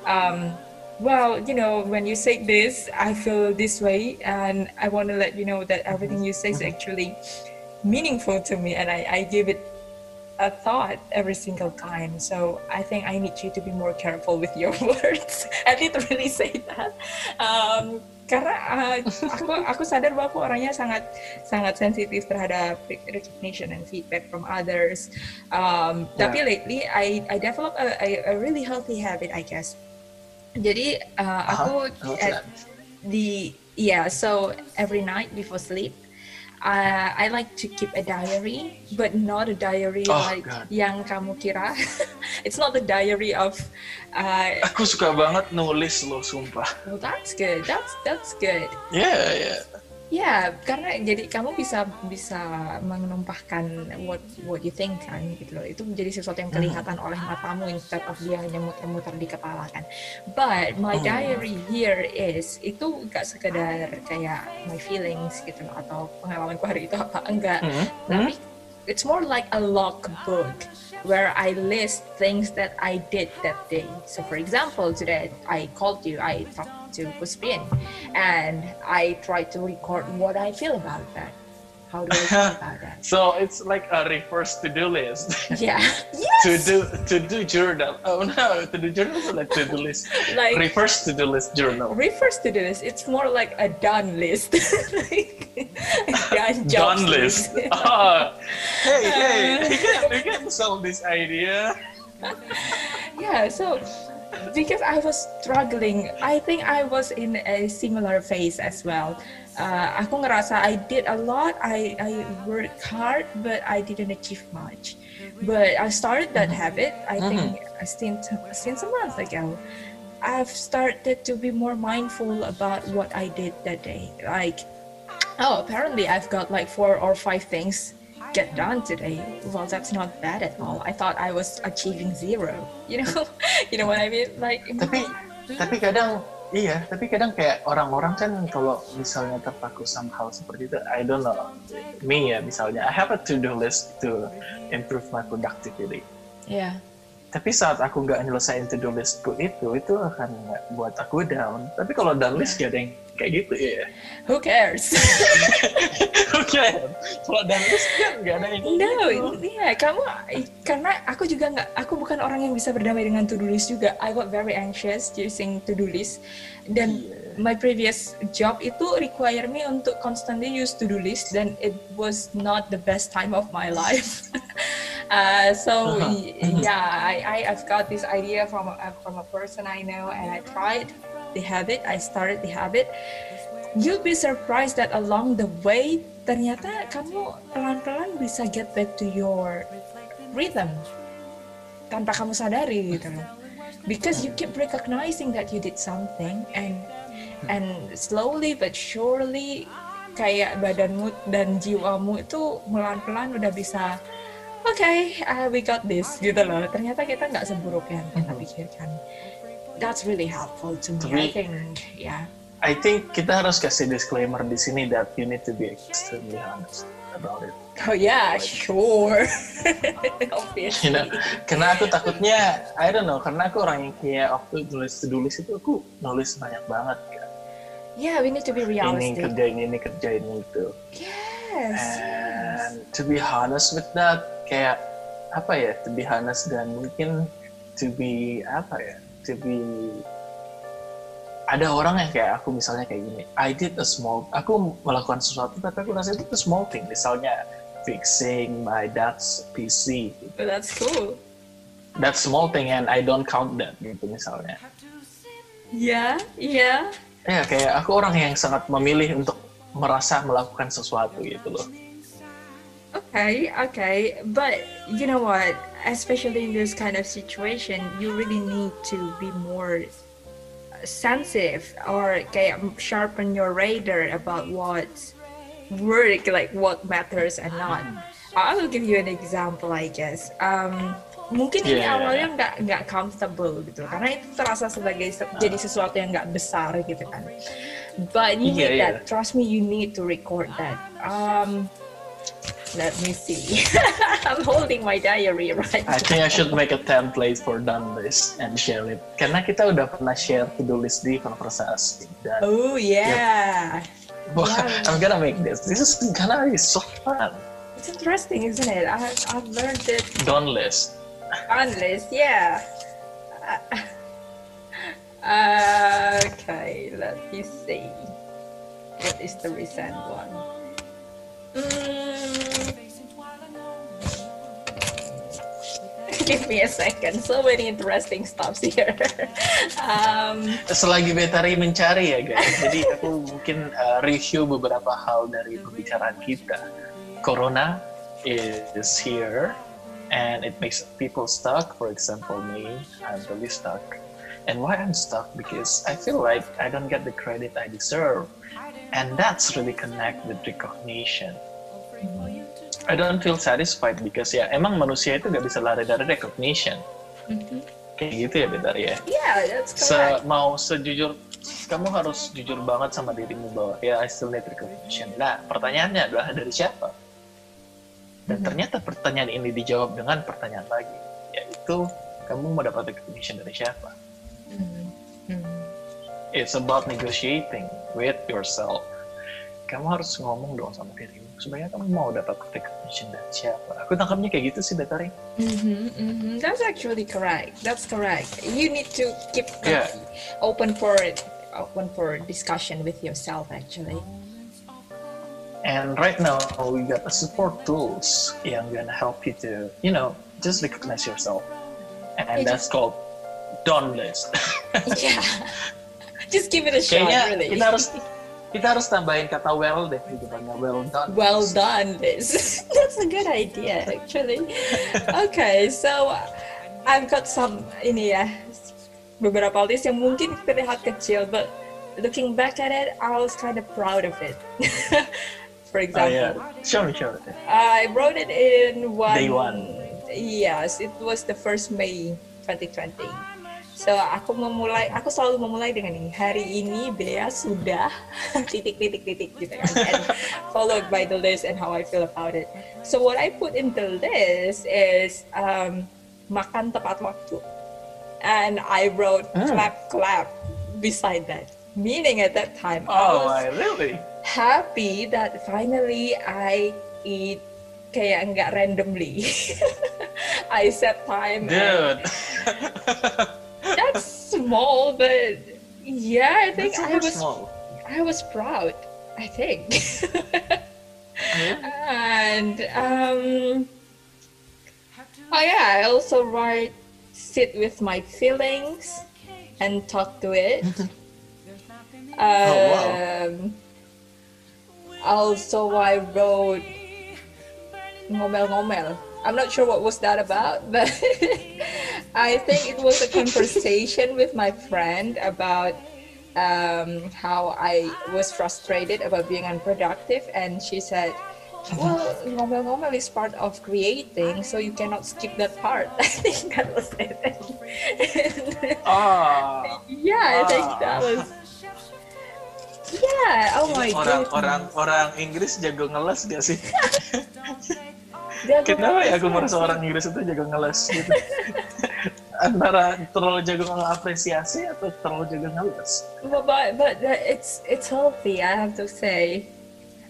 um, well you know when you say this I feel this way and I want to let you know that everything you say is actually meaningful to me and I, I give it a thought every single time. So I think I need you to be more careful with your *laughs* words. I literally say that. Um, karena uh, aku *laughs* aku sadar bahwa aku orangnya sangat sangat sensitif terhadap recognition and feedback from others. Um, Yeah. Tapi lately I I develop a, a, a really healthy habit I guess. Jadi uh, aku Uh-huh. At the yeah so every night before sleep uh, I like to keep a diary but not a diary Oh, like God. yang kamu kira *laughs* it's not the diary of uh, Aku suka banget nulis loh, sumpah. well that's good that's that's good Yeah, yeah. Ya karena jadi kamu bisa bisa menumpahkan what what you think kan gitu loh itu menjadi sesuatu yang kelihatan oleh matamu instead of dia hanya muter-muter di kepala kan but my Hmm. diary here is itu gak sekedar kayak my feelings gitu loh atau pengalamanku hari itu apa enggak Hmm. tapi it's more like a logbook where I list things that I did that day. So, for example, today I called you, I talked to Puspin, and I try to record what I feel about that. How do I feel *laughs* about that? So it's like a reverse to-do list. Yeah. *laughs* Yes. to do to do journal. Oh no, to do journal is like to-do list. *laughs* Like Reverse to-do list journal. refers to-do list. It's more like a done list. like, a done Done list. Ah, hey, hey, we can, we can solve this idea. yeah so because i was struggling. I think i was in a similar phase as well. Uh, aku ngerasa i did a lot. I i worked hard but i didn't achieve much. But i started that habit i think since since a month ago. I've started to be more mindful about what i did that day. Like oh apparently i've got like four or five things get done today. Well that's not bad at all. I thought i was achieving zero you know? *laughs* You know what i mean? Like Tapi tapi kadang iya, tapi kadang kayak orang-orang kan kalau misalnya terpaku sama hal seperti itu, I don't know. Me ya misalnya, I have a to-do list to improve my productivity. yeah. Tapi saat aku nggak nyelesain to-do listku itu, itu akan buat aku down. Tapi kalau down list gak ada yang kayak gitu ya. who cares? *laughs* Oke, kalau down list kan nggak ada yang no gitu. iya kamu karena aku juga nggak aku bukan orang yang bisa berdamai dengan to do list juga. I got very anxious using to do list. Dan my previous job itu require me untuk constantly use to do list dan it was not the best time of my life. *laughs* Uh, so Uh-huh. yeah I, I I've got this idea from a, from a person I know and I tried the habit I started the habit. You'll be surprised that along the way ternyata kamu pelan-pelan bisa get back to your rhythm tanpa kamu sadari gitu loh. Because you keep recognizing that you did something and and slowly but surely kayak badanmu dan jiwamu itu pelan-pelan udah bisa oke okay, uh, we got this gitu loh. Ternyata kita nggak seburuk yang kita pikirkan that's really helpful to me I think yeah I think kita harus kasih disclaimer di sini that you need to be extremely honest about it. Oh yeah, like, sure. *laughs* *laughs* Obviously. You know, karena aku takutnya, I don't know, karena aku orang yang kayak waktu nulis tulis itu aku nulis banyak banget kan. Yeah, we need to be realistic. Ini kerjain ini kerjain itu. Yes. And to be honest with that, kayak apa ya? To be honest dan mungkin to be apa ya? To be ada orang yang kayak aku misalnya kayak gini I did a small aku melakukan sesuatu tapi aku rasa itu small thing misalnya fixing my dad's PC gitu. that's cool that's small thing and I don't count that gitu misalnya iya yeah, iya yeah. ya kayak aku orang yang sangat memilih untuk merasa melakukan sesuatu gitu loh Okay, okay, but you know what? Especially in this kind of situation, you really need to be more sensitive or sharpen your radar about what work like what matters and not. I will give you an example I guess. Um, mungkin yeah. ini awalnya nggak nggak comfortable gitu karena itu terasa sebagai jadi sesuatu yang nggak besar gitu kan. But you yeah, need yeah. that trust me you need to record that. Um, Let me see. *laughs* I'm holding my diary right I think I should make a template for done list and share it. Karena kita udah pernah share to-do list di konversasi. Dan, oh yeah. Yep. Well, yeah. I'm gonna make this. This is gonna be so fun. It's interesting, isn't it? I, I've learned it. Done list. Done list, yeah. Uh, *laughs* okay, let me see. What is the recent one? Mm. *laughs* Give me a second. So many interesting stuff here. *laughs* um, *laughs* Selagi Betari mencari ya guys. Jadi aku mungkin uh, review beberapa hal dari pembicaraan kita. Corona is here and it makes people stuck. For example, me, I'm really stuck. And why I'm stuck? Because I feel like I don't get the credit I deserve. And that's really connect with recognition. I don't feel satisfied because ya emang manusia itu gak bisa lari dari recognition. Mm-hmm. Kayak gitu ya Betar ya? Yeah, that's correct. Se mau sejujur, kamu harus jujur banget sama dirimu bahwa ya I still need recognition. Nah pertanyaannya adalah dari siapa? Dan mm-hmm. ternyata pertanyaan ini dijawab dengan pertanyaan lagi, yaitu kamu mau dapat recognition dari siapa? Mm-hmm. It's about negotiating with yourself. Kamu harus ngomong dong sama dirimu sebenarnya kamu mau dapat recognition dari siapa? Aku tangkapnya kayak gitu sih, Betari. Mm-hmm, mm-hmm. That's actually correct. That's correct. You need to keep yeah. open for it, open for discussion with yourself, actually. And right now, we got a support tools yang gonna help you to, you know, just recognize yourself. And that's just... called Dawn List. yeah. *laughs* Just give it a shot, Kayaknya really. Kita harus kita harus tambahin kata well deh di depannya. Well done. Well done this *laughs* that's a good idea actually. Okay so I've got some ini ya beberapa list yang mungkin terlihat kecil but looking back at it I was kind of proud of it. *laughs* For example oh, yeah. show me show me. I wrote it in one day one. Yes it was the first May 2020 So aku memulai, aku selalu memulai dengan ini. Hari ini Bea sudah titik titik titik gitu kan. And followed by the list and how I feel about it. So what I put in the list is um, makan tepat waktu. And I wrote mm. clap clap beside that. Meaning at that time, oh, I was really? happy that finally I eat kayak nggak randomly. *laughs* I set time. Dude. that's *laughs* small, but yeah, I think I was small. I was proud. I think. *laughs* And um, oh yeah, I also write sit with my feelings and talk to it. *laughs* *laughs* Um, oh, wow. Also, I wrote ngomel-ngomel. I'm not sure what was that about, but *laughs* I think it was a conversation with my friend about um, how I was frustrated about being unproductive, and she said, "Well, ngomel-ngomel is part of creating, so you cannot skip that part." *laughs* I think that was it. *laughs* ah. Yeah, I think that was. Yeah, oh my god. orang. Orang orang Inggris jago ngeles gak sih? Kenapa ya aku merasa orang Inggris itu jago ngeles gitu? *laughs* Antara terlalu jago ngapresiasi atau terlalu jago ngeles? But, but, but it's it's healthy, I have to say.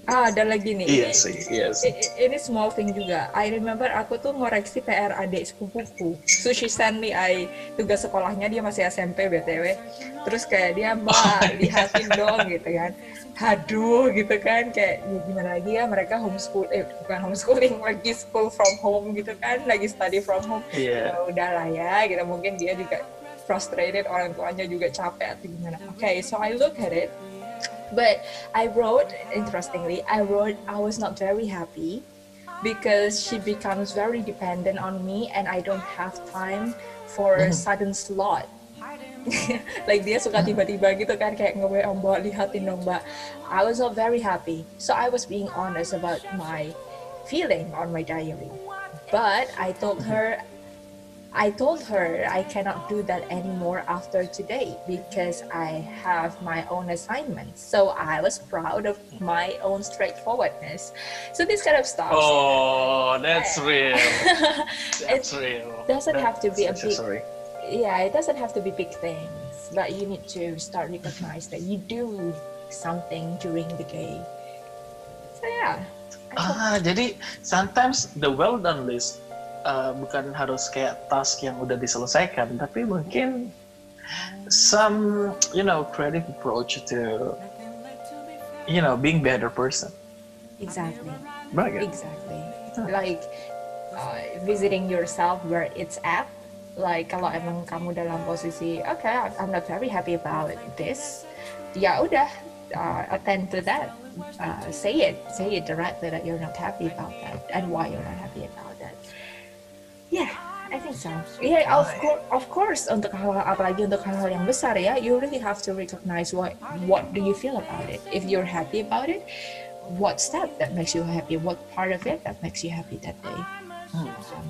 Ah, ada lagi nih. Iya sih, iya sih. Ini small thing juga. I remember aku tuh ngoreksi PR adik sepupuku. So she send me I tugas sekolahnya dia masih SMP BTW. Terus kayak dia, "Mbak, oh, iya. lihatin dong." gitu kan. Aduh, gitu kan kayak ya gimana lagi ya mereka homeschool eh bukan homeschooling *laughs* lagi school from home gitu kan, lagi study from home. Yeah. Ya udah lah ya, gitu mungkin dia juga frustrated, orang tuanya juga capek atau gimana. Oke, okay, so I look at it but I wrote, interestingly, I wrote I was not very happy because she becomes very dependent on me and I don't have time for a mm-hmm. sudden slot. *laughs* like dia suka tiba-tiba gitu kan kayak nge mbak lihatin dong mbak I was not very happy so I was being honest about my feeling on my diary but I told mm-hmm. her I told her I cannot do that anymore after today because I have my own assignments. So I was proud of my own straightforwardness. So this kind of stuff. Oh, that's real. *laughs* that's it real. Doesn't that, have to be a big. Sorry. Yeah, it doesn't have to be big things, but you need to start recognize that you do something during the day. So yeah. Ah, jadi sometimes the well done list uh, bukan harus kayak task yang udah diselesaikan, tapi mungkin some you know creative approach to you know being better person. Exactly. Right. Exactly. Like uh, visiting yourself where it's at. Like kalau emang kamu dalam posisi, okay, I'm not very happy about this. Ya udah, uh, attend to that. Uh, say it, say it directly that you're not happy about that and why you're not happy about. Yeah, I think so. Yeah, of course, of course. Untuk hal apalagi untuk hal-hal yang besar ya, you really have to recognize what what do you feel about it. If you're happy about it, what's that that makes you happy? What part of it that makes you happy that day? Hmm. Um,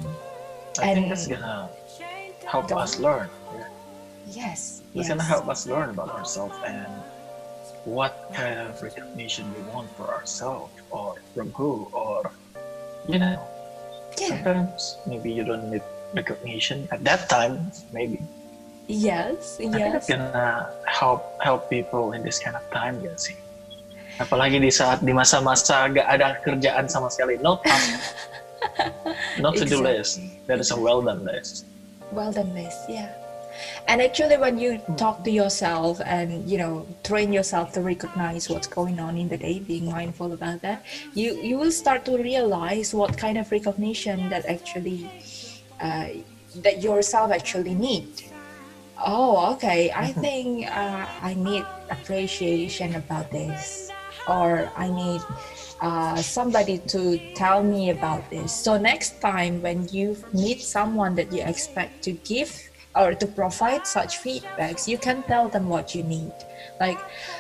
I and, think that's gonna help us learn. Yeah. Yes. It's yes. gonna help us learn about ourselves and what kind of recognition we want for ourselves or from who or you know yeah. sometimes maybe you don't need recognition at that time maybe yes I yes think gonna help help people in this kind of time sih apalagi di saat di masa-masa gak ada kerjaan sama sekali no task *laughs* not to do list that is a well done list well done list yeah. And actually when you talk to yourself and you know train yourself to recognize what's going on in the day being mindful about that you you will start to realize what kind of recognition that actually uh, that yourself actually need. Oh okay. I mm-hmm. think uh, i need appreciation about this or i need uh, somebody to tell me about this so next time when you meet someone that you expect to give or to provide such feedbacks, you can tell them what you need. Like,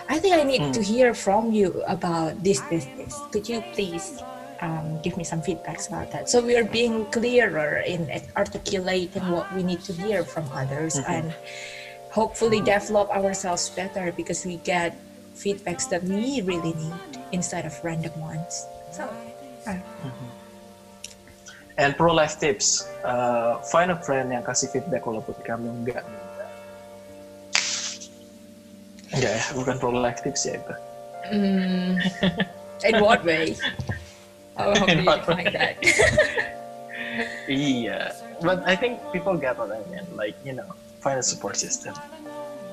I think I need mm. to hear from you about this, this, this. Could you please um, give me some feedbacks about that? So we are being clearer in articulating what we need to hear from others mm-hmm. and hopefully develop ourselves better because we get feedbacks that we really need instead of random ones. So, uh, mm-hmm. And pro life tips, uh, find a friend yang kasih feedback walaupun kamu enggak Enggak ya, bukan pro life tips ya itu. Mm, in what way? How, how do you define that? *laughs* iya, but I think people get what I mean. Like, you know, find a support system.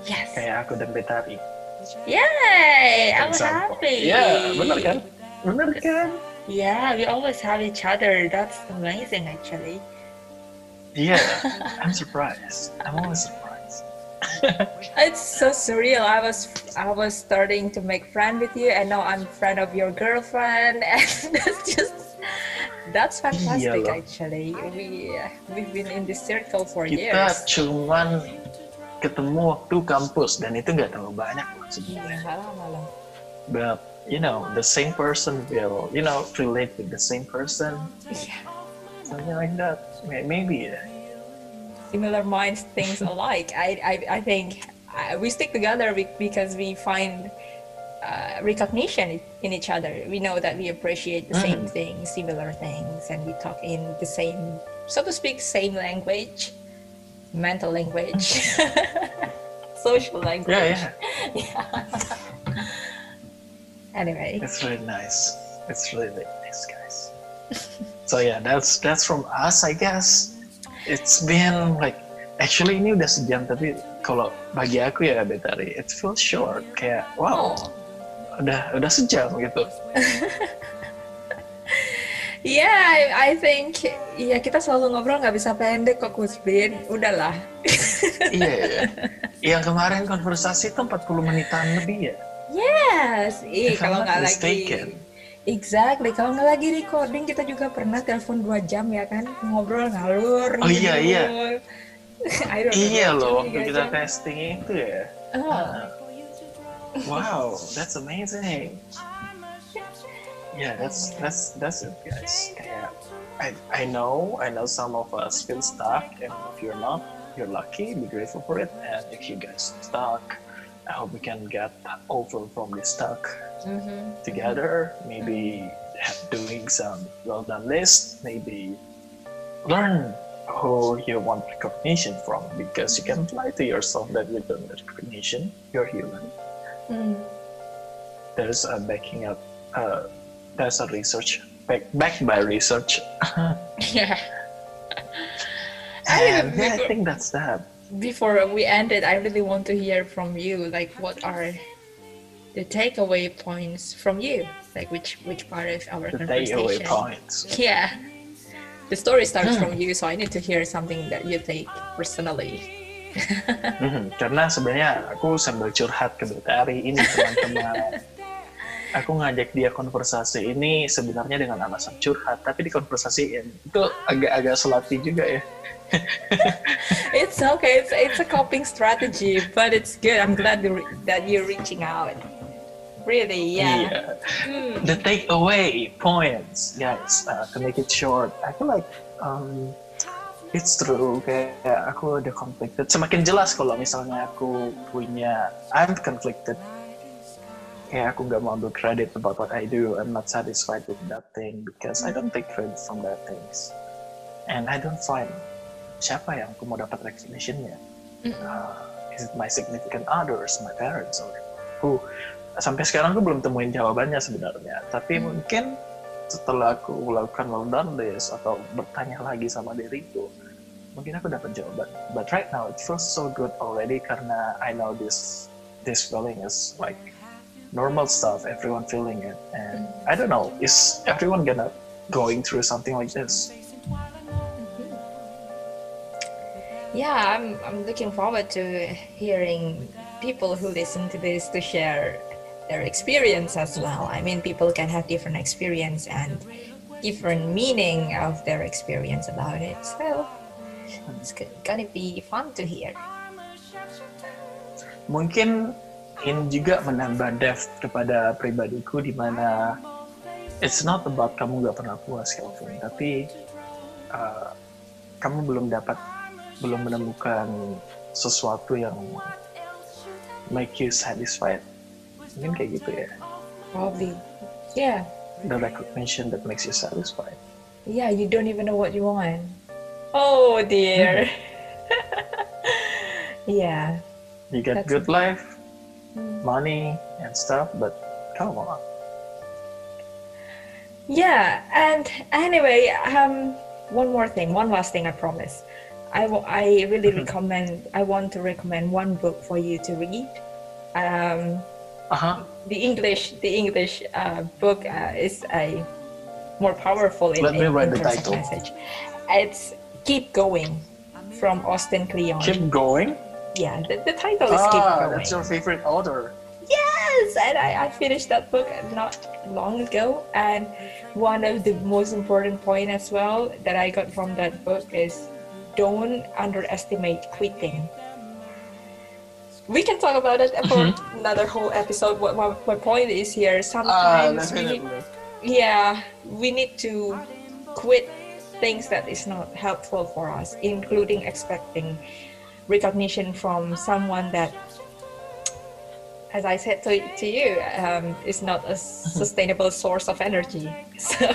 Yes. Kayak aku dan Betari. Yay! I'm happy. Yeah, benar kan? Benar kan? Yeah, we always have each other. That's amazing, actually. Yeah, *laughs* I'm surprised. I'm always surprised. *laughs* it's so surreal. I was I was starting to make friend with you, and now I'm friend of your girlfriend, *laughs* and that's just that's fantastic. Actually, we we've been in this circle for Kita years. cuman ketemu waktu kampus dan itu nggak terlalu banyak sebenarnya. But you know, the same person will you know relate with the same person, Yeah. something like that. Maybe. yeah. Similar minds, things alike. I I I think uh, we stick together because we find. Uh, recognition in each other. We know that we appreciate the same Mhm. things, similar things, and we talk in the same, so to speak, same language, mental language, *laughs* social language. Yeah, yeah. *laughs* Anyway, It's really nice. It's really, really nice, guys. so yeah, that's that's from us, I guess. It's been like actually ini udah sejam tapi kalau bagi aku ya Betari, it feels short. Kayak wow, oh, udah udah sejam gitu. *laughs* yeah, I, I think ya kita selalu ngobrol nggak bisa pendek kok Kusbin. Udahlah. *laughs* iya ya. *laughs* Yang kemarin konversasi itu 40 menitan lebih ya. Yes, ih If I'm kalau nggak lagi. Exactly, kalau nggak lagi recording kita juga pernah telepon dua jam ya kan ngobrol ngalur. Oh, iya, iya. *laughs* I don't Iya loh, waktu kita jam. testing itu ya. Oh, Wow, that's amazing. Yeah, that's that's that's it, guys. Kayak, I I know I know some of us feel stuck, and if you're not, you're lucky. Be grateful for it. And if you guys stuck, I hope we can get over from this stuck mhm. together. Maybe doing some well done list. Maybe learn who you want recognition from because you can lie to yourself that you don't need recognition. You're human Hmm. there's a backing up uh, there's a research back, backed by research *laughs* Yeah. I and really- yeah, I think that's that before we end it, I really want to hear from you. Like, what are the takeaway points from you? Like, which which part of our the conversation? takeaway points Yeah, the story starts Hmm. from you, so I need to hear something that you take personally. mm-hmm. karena sebenarnya aku sambil curhat ke Betari ini *laughs* teman-teman aku ngajak dia konversasi ini sebenarnya dengan alasan curhat tapi dikonversasiin itu agak-agak selati juga ya *laughs* It's okay. It's it's a coping strategy, but it's good. I'm glad that you're reaching out. Really, yeah. Iya. Hmm. the takeaway points, guys, uh, to make it short, I feel like um, it's true. Kayak aku ada conflicted. Semakin jelas kalau misalnya aku punya, I'm conflicted. Kayak aku nggak mau ambil credit about what I do. I'm not satisfied with that thing because I don't take credit from that things, and I don't find siapa yang aku mau dapat recognitionnya. Uh, is it my significant others, my parents, or who? Sampai sekarang aku belum temuin jawabannya sebenarnya. Tapi Hmm. mungkin setelah aku melakukan well done list atau bertanya lagi sama diriku, mungkin aku dapat jawaban. But right now it feels so good already karena I know this this feeling is like normal stuff. Everyone feeling it, and I don't know, is everyone gonna going through something like this? Yeah, I'm, I'm looking forward to hearing people who listen to this to share their experience as well. I mean, people can have different experience and different meaning of their experience about it. So it's gonna be fun to hear. mungkin ini juga menambah depth kepada pribadiku di mana it's not about kamu gak pernah puas Kelvin tapi uh, kamu belum dapat belum menemukan sesuatu yang make you satisfied mungkin kayak gitu ya Probably. Yeah. the recognition that makes you satisfied Yeah, you don't even know what you want. Oh dear. *laughs* *laughs* yeah. you get That's- good life Mm. Money and stuff but come on Yeah, and anyway, um, one more thing, one last thing, I promise. I, w- I really Mhm. recommend, I want to recommend one book for you to read. Um, uh-huh. the English, the English uh, book uh, is a more powerful in, Let me write the title. message. It's Keep Going from Austin Kleon. keep going yeah, the, the title is ah, Keep Going. that's your favorite author. Yes, and I, I finished that book not long ago. And one of the most important point as well that I got from that book is don't underestimate quitting. We can talk about it for another whole episode. What my, my point is here, Ah, sometimes we need, yeah, we need to quit things that is not helpful for us, including expecting recognition from someone that as I said to, to you, um, is not a sustainable source of energy. *laughs* So,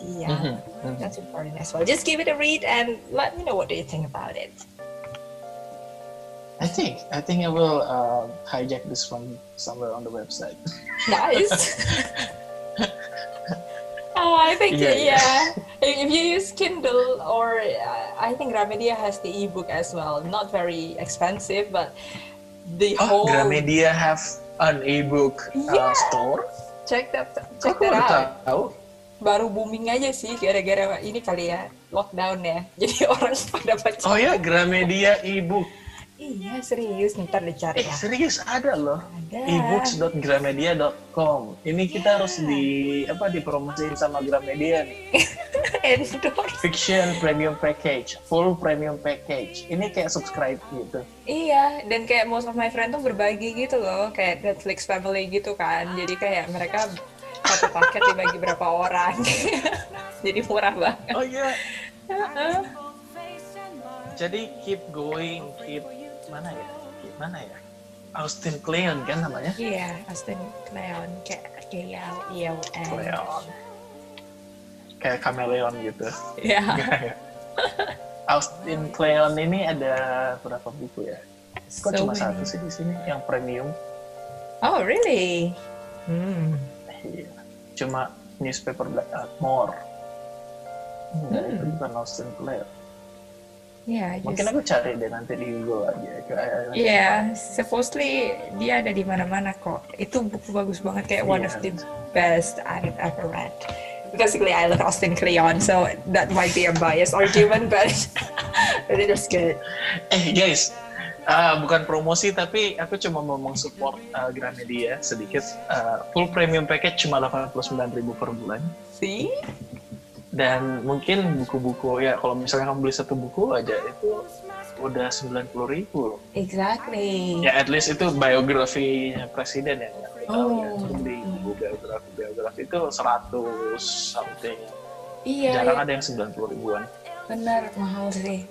yeah, that's important as well. Just give it a read and let me know what do you think about it. I think I think I will uh, hijack this from somewhere on the website. Nice. *laughs* *laughs* oh, I think Yeah, yeah. yeah. If you use Kindle or uh, I think Gramedia has the ebook as well. Not very expensive, but the Oh, whole Gramedia have an ebook uh, Yeah. store. check that Kok check aku that out. tahu? baru booming aja sih gara-gara ini kali ya lockdown ya *laughs* jadi orang pada baca Oh ya, Gramedia ebook. Iya serius ntar dicari Eh, ya serius ada loh. ada ebooks.gramedia.com. Ini kita harus di apa dipromosiin sama Gramedia nih. *laughs* endorse Fiction premium package, full premium package. Ini kayak subscribe gitu. iya dan kayak most of my friend tuh berbagi gitu loh kayak Netflix family gitu kan jadi kayak mereka satu paket dibagi berapa orang *laughs* jadi murah banget Oh iya. Jadi keep going, keep mana ya? Mana ya? Austin Kleon kan namanya? iya Austin Kleon kayak kayak iya Kleon. Kayak kameleon gitu. *laughs* ya Austin Kleon ini ada berapa buku ya? Kok So cuma many. satu sih di sini yang premium? oh really hmm Iya. Cuma newspaper Black More. Enggak, Hmm. itu bukan Austin Kleon. Yeah just- Mungkin aku cari deh nanti di Google aja. Iya, supposedly dia ada di mana-mana kok. Itu buku bagus banget kayak one of the Iya. best I've ever read. Basically, I love Austin Kleon, so that might be a biased argument, but *laughs* but it was good. Eh guys, ah, bukan promosi tapi aku cuma mau mensupport uh, Gramedia sedikit. Ah, full premium package cuma 89.000 per bulan. See? Dan mungkin buku-buku ya kalau misalnya kamu beli satu buku aja itu udah 90.000 loh. Exactly. Ya at least itu biografinya presiden ya. Ya. Oh. Beli buku biografi biografi itu 100 something. Iya, Jarang iya, ada yang 90 ribuan. benar mahal sih.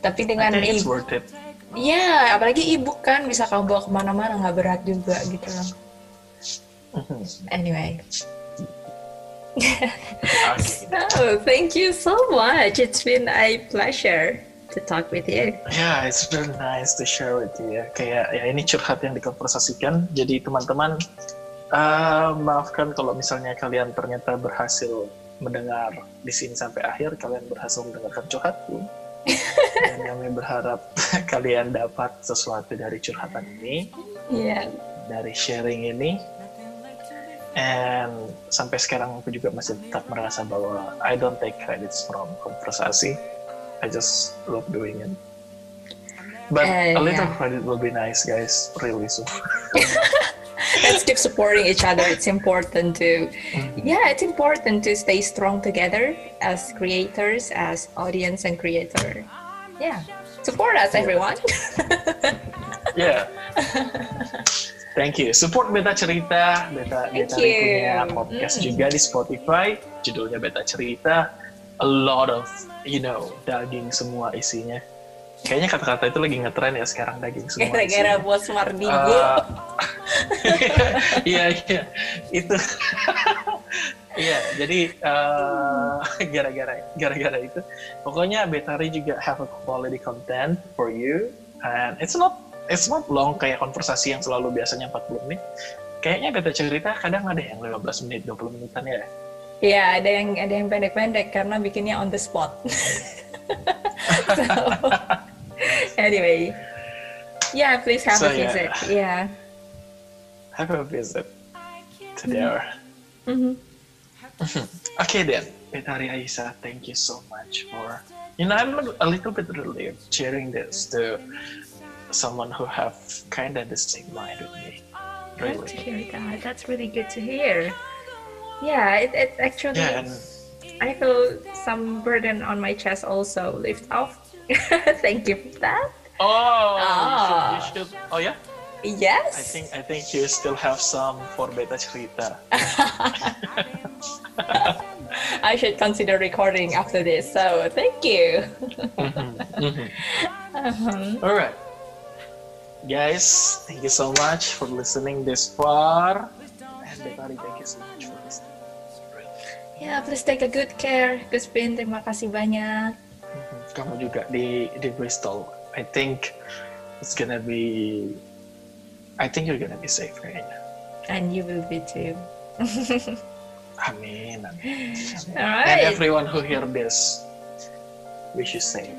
Tapi I dengan think it's worth it. Iya, apalagi ebook kan bisa kamu bawa ke mana-mana nggak berat juga gitu loh. Anyway. Okay. *laughs* Oh, thank you so much. It's been a pleasure to talk with you. Ya, it's very nice to share with you ya. Kayak ya ini curhat yang dikonversasikan. Jadi teman-teman eh, maafkan kalau misalnya kalian ternyata berhasil mendengar di sini sampai akhir, kalian berhasil mendengarkan curhatku. *laughs* Dan kami berharap *laughs* kalian dapat sesuatu dari curhatan ini, Iya. dari sharing ini. And sampai sekarang aku juga masih tetap merasa bahwa I don't take credits from konversasi. I just love doing it. But Eh, a little yeah. credit will be nice, guys. Really so. *laughs* Let's keep supporting each other. It's important to, yeah, it's important to stay strong together as creators, as audience and creator. Yeah. Support us, everyone. Yeah. *laughs* Thank you. Support Beta Cerita. Beta Thank Beta you. punya podcast Mm. juga di Spotify. Judulnya Beta Cerita. A lot of, you know, daging semua isinya. Kayaknya kata-kata itu lagi ngetren ya sekarang daging semua. Gara-gara bos Mardigo. Uh, Iya, iya. Itu. *laughs* Iya, jadi uh, gara-gara gara-gara itu, pokoknya Betari juga have a quality content for you, and it's not it's not long kayak konversasi yang selalu biasanya 40 menit. Kayaknya beta cerita kadang ada yang 15 menit, 20 menitan ya. Iya, ada yang ada yang pendek-pendek karena bikinnya on the spot. *laughs* so, anyway, yeah, please have So, a yeah. visit. Yeah. Have a visit to there. Mhm. Okay then, Betari Aisa, thank you so much for, you know, I'm a little bit relieved sharing this to someone who have kind of the same mind with me. Glad to Really. hear that. That's really good to hear. Yeah, it, it actually Yeah, and I feel some burden on my chest also lift off. *laughs* Thank you for that. oh, Ah. you, should, you should. Oh yeah, Yes. I think I think you still have some for beta cerita. *laughs* I should consider recording after this. So thank you. *laughs* Uh-huh. All right, guys, thank you so much for listening this far. And Betari, thank you so much for listening. Ya, please take a good care. Guspin, terima kasih banyak. Mhm. Kamu juga di di Bristol. I think it's gonna be. I think you're gonna be safe kayaknya. And you will be too. *laughs* Amin. amin. And Alright. everyone who hear this, wish you safe.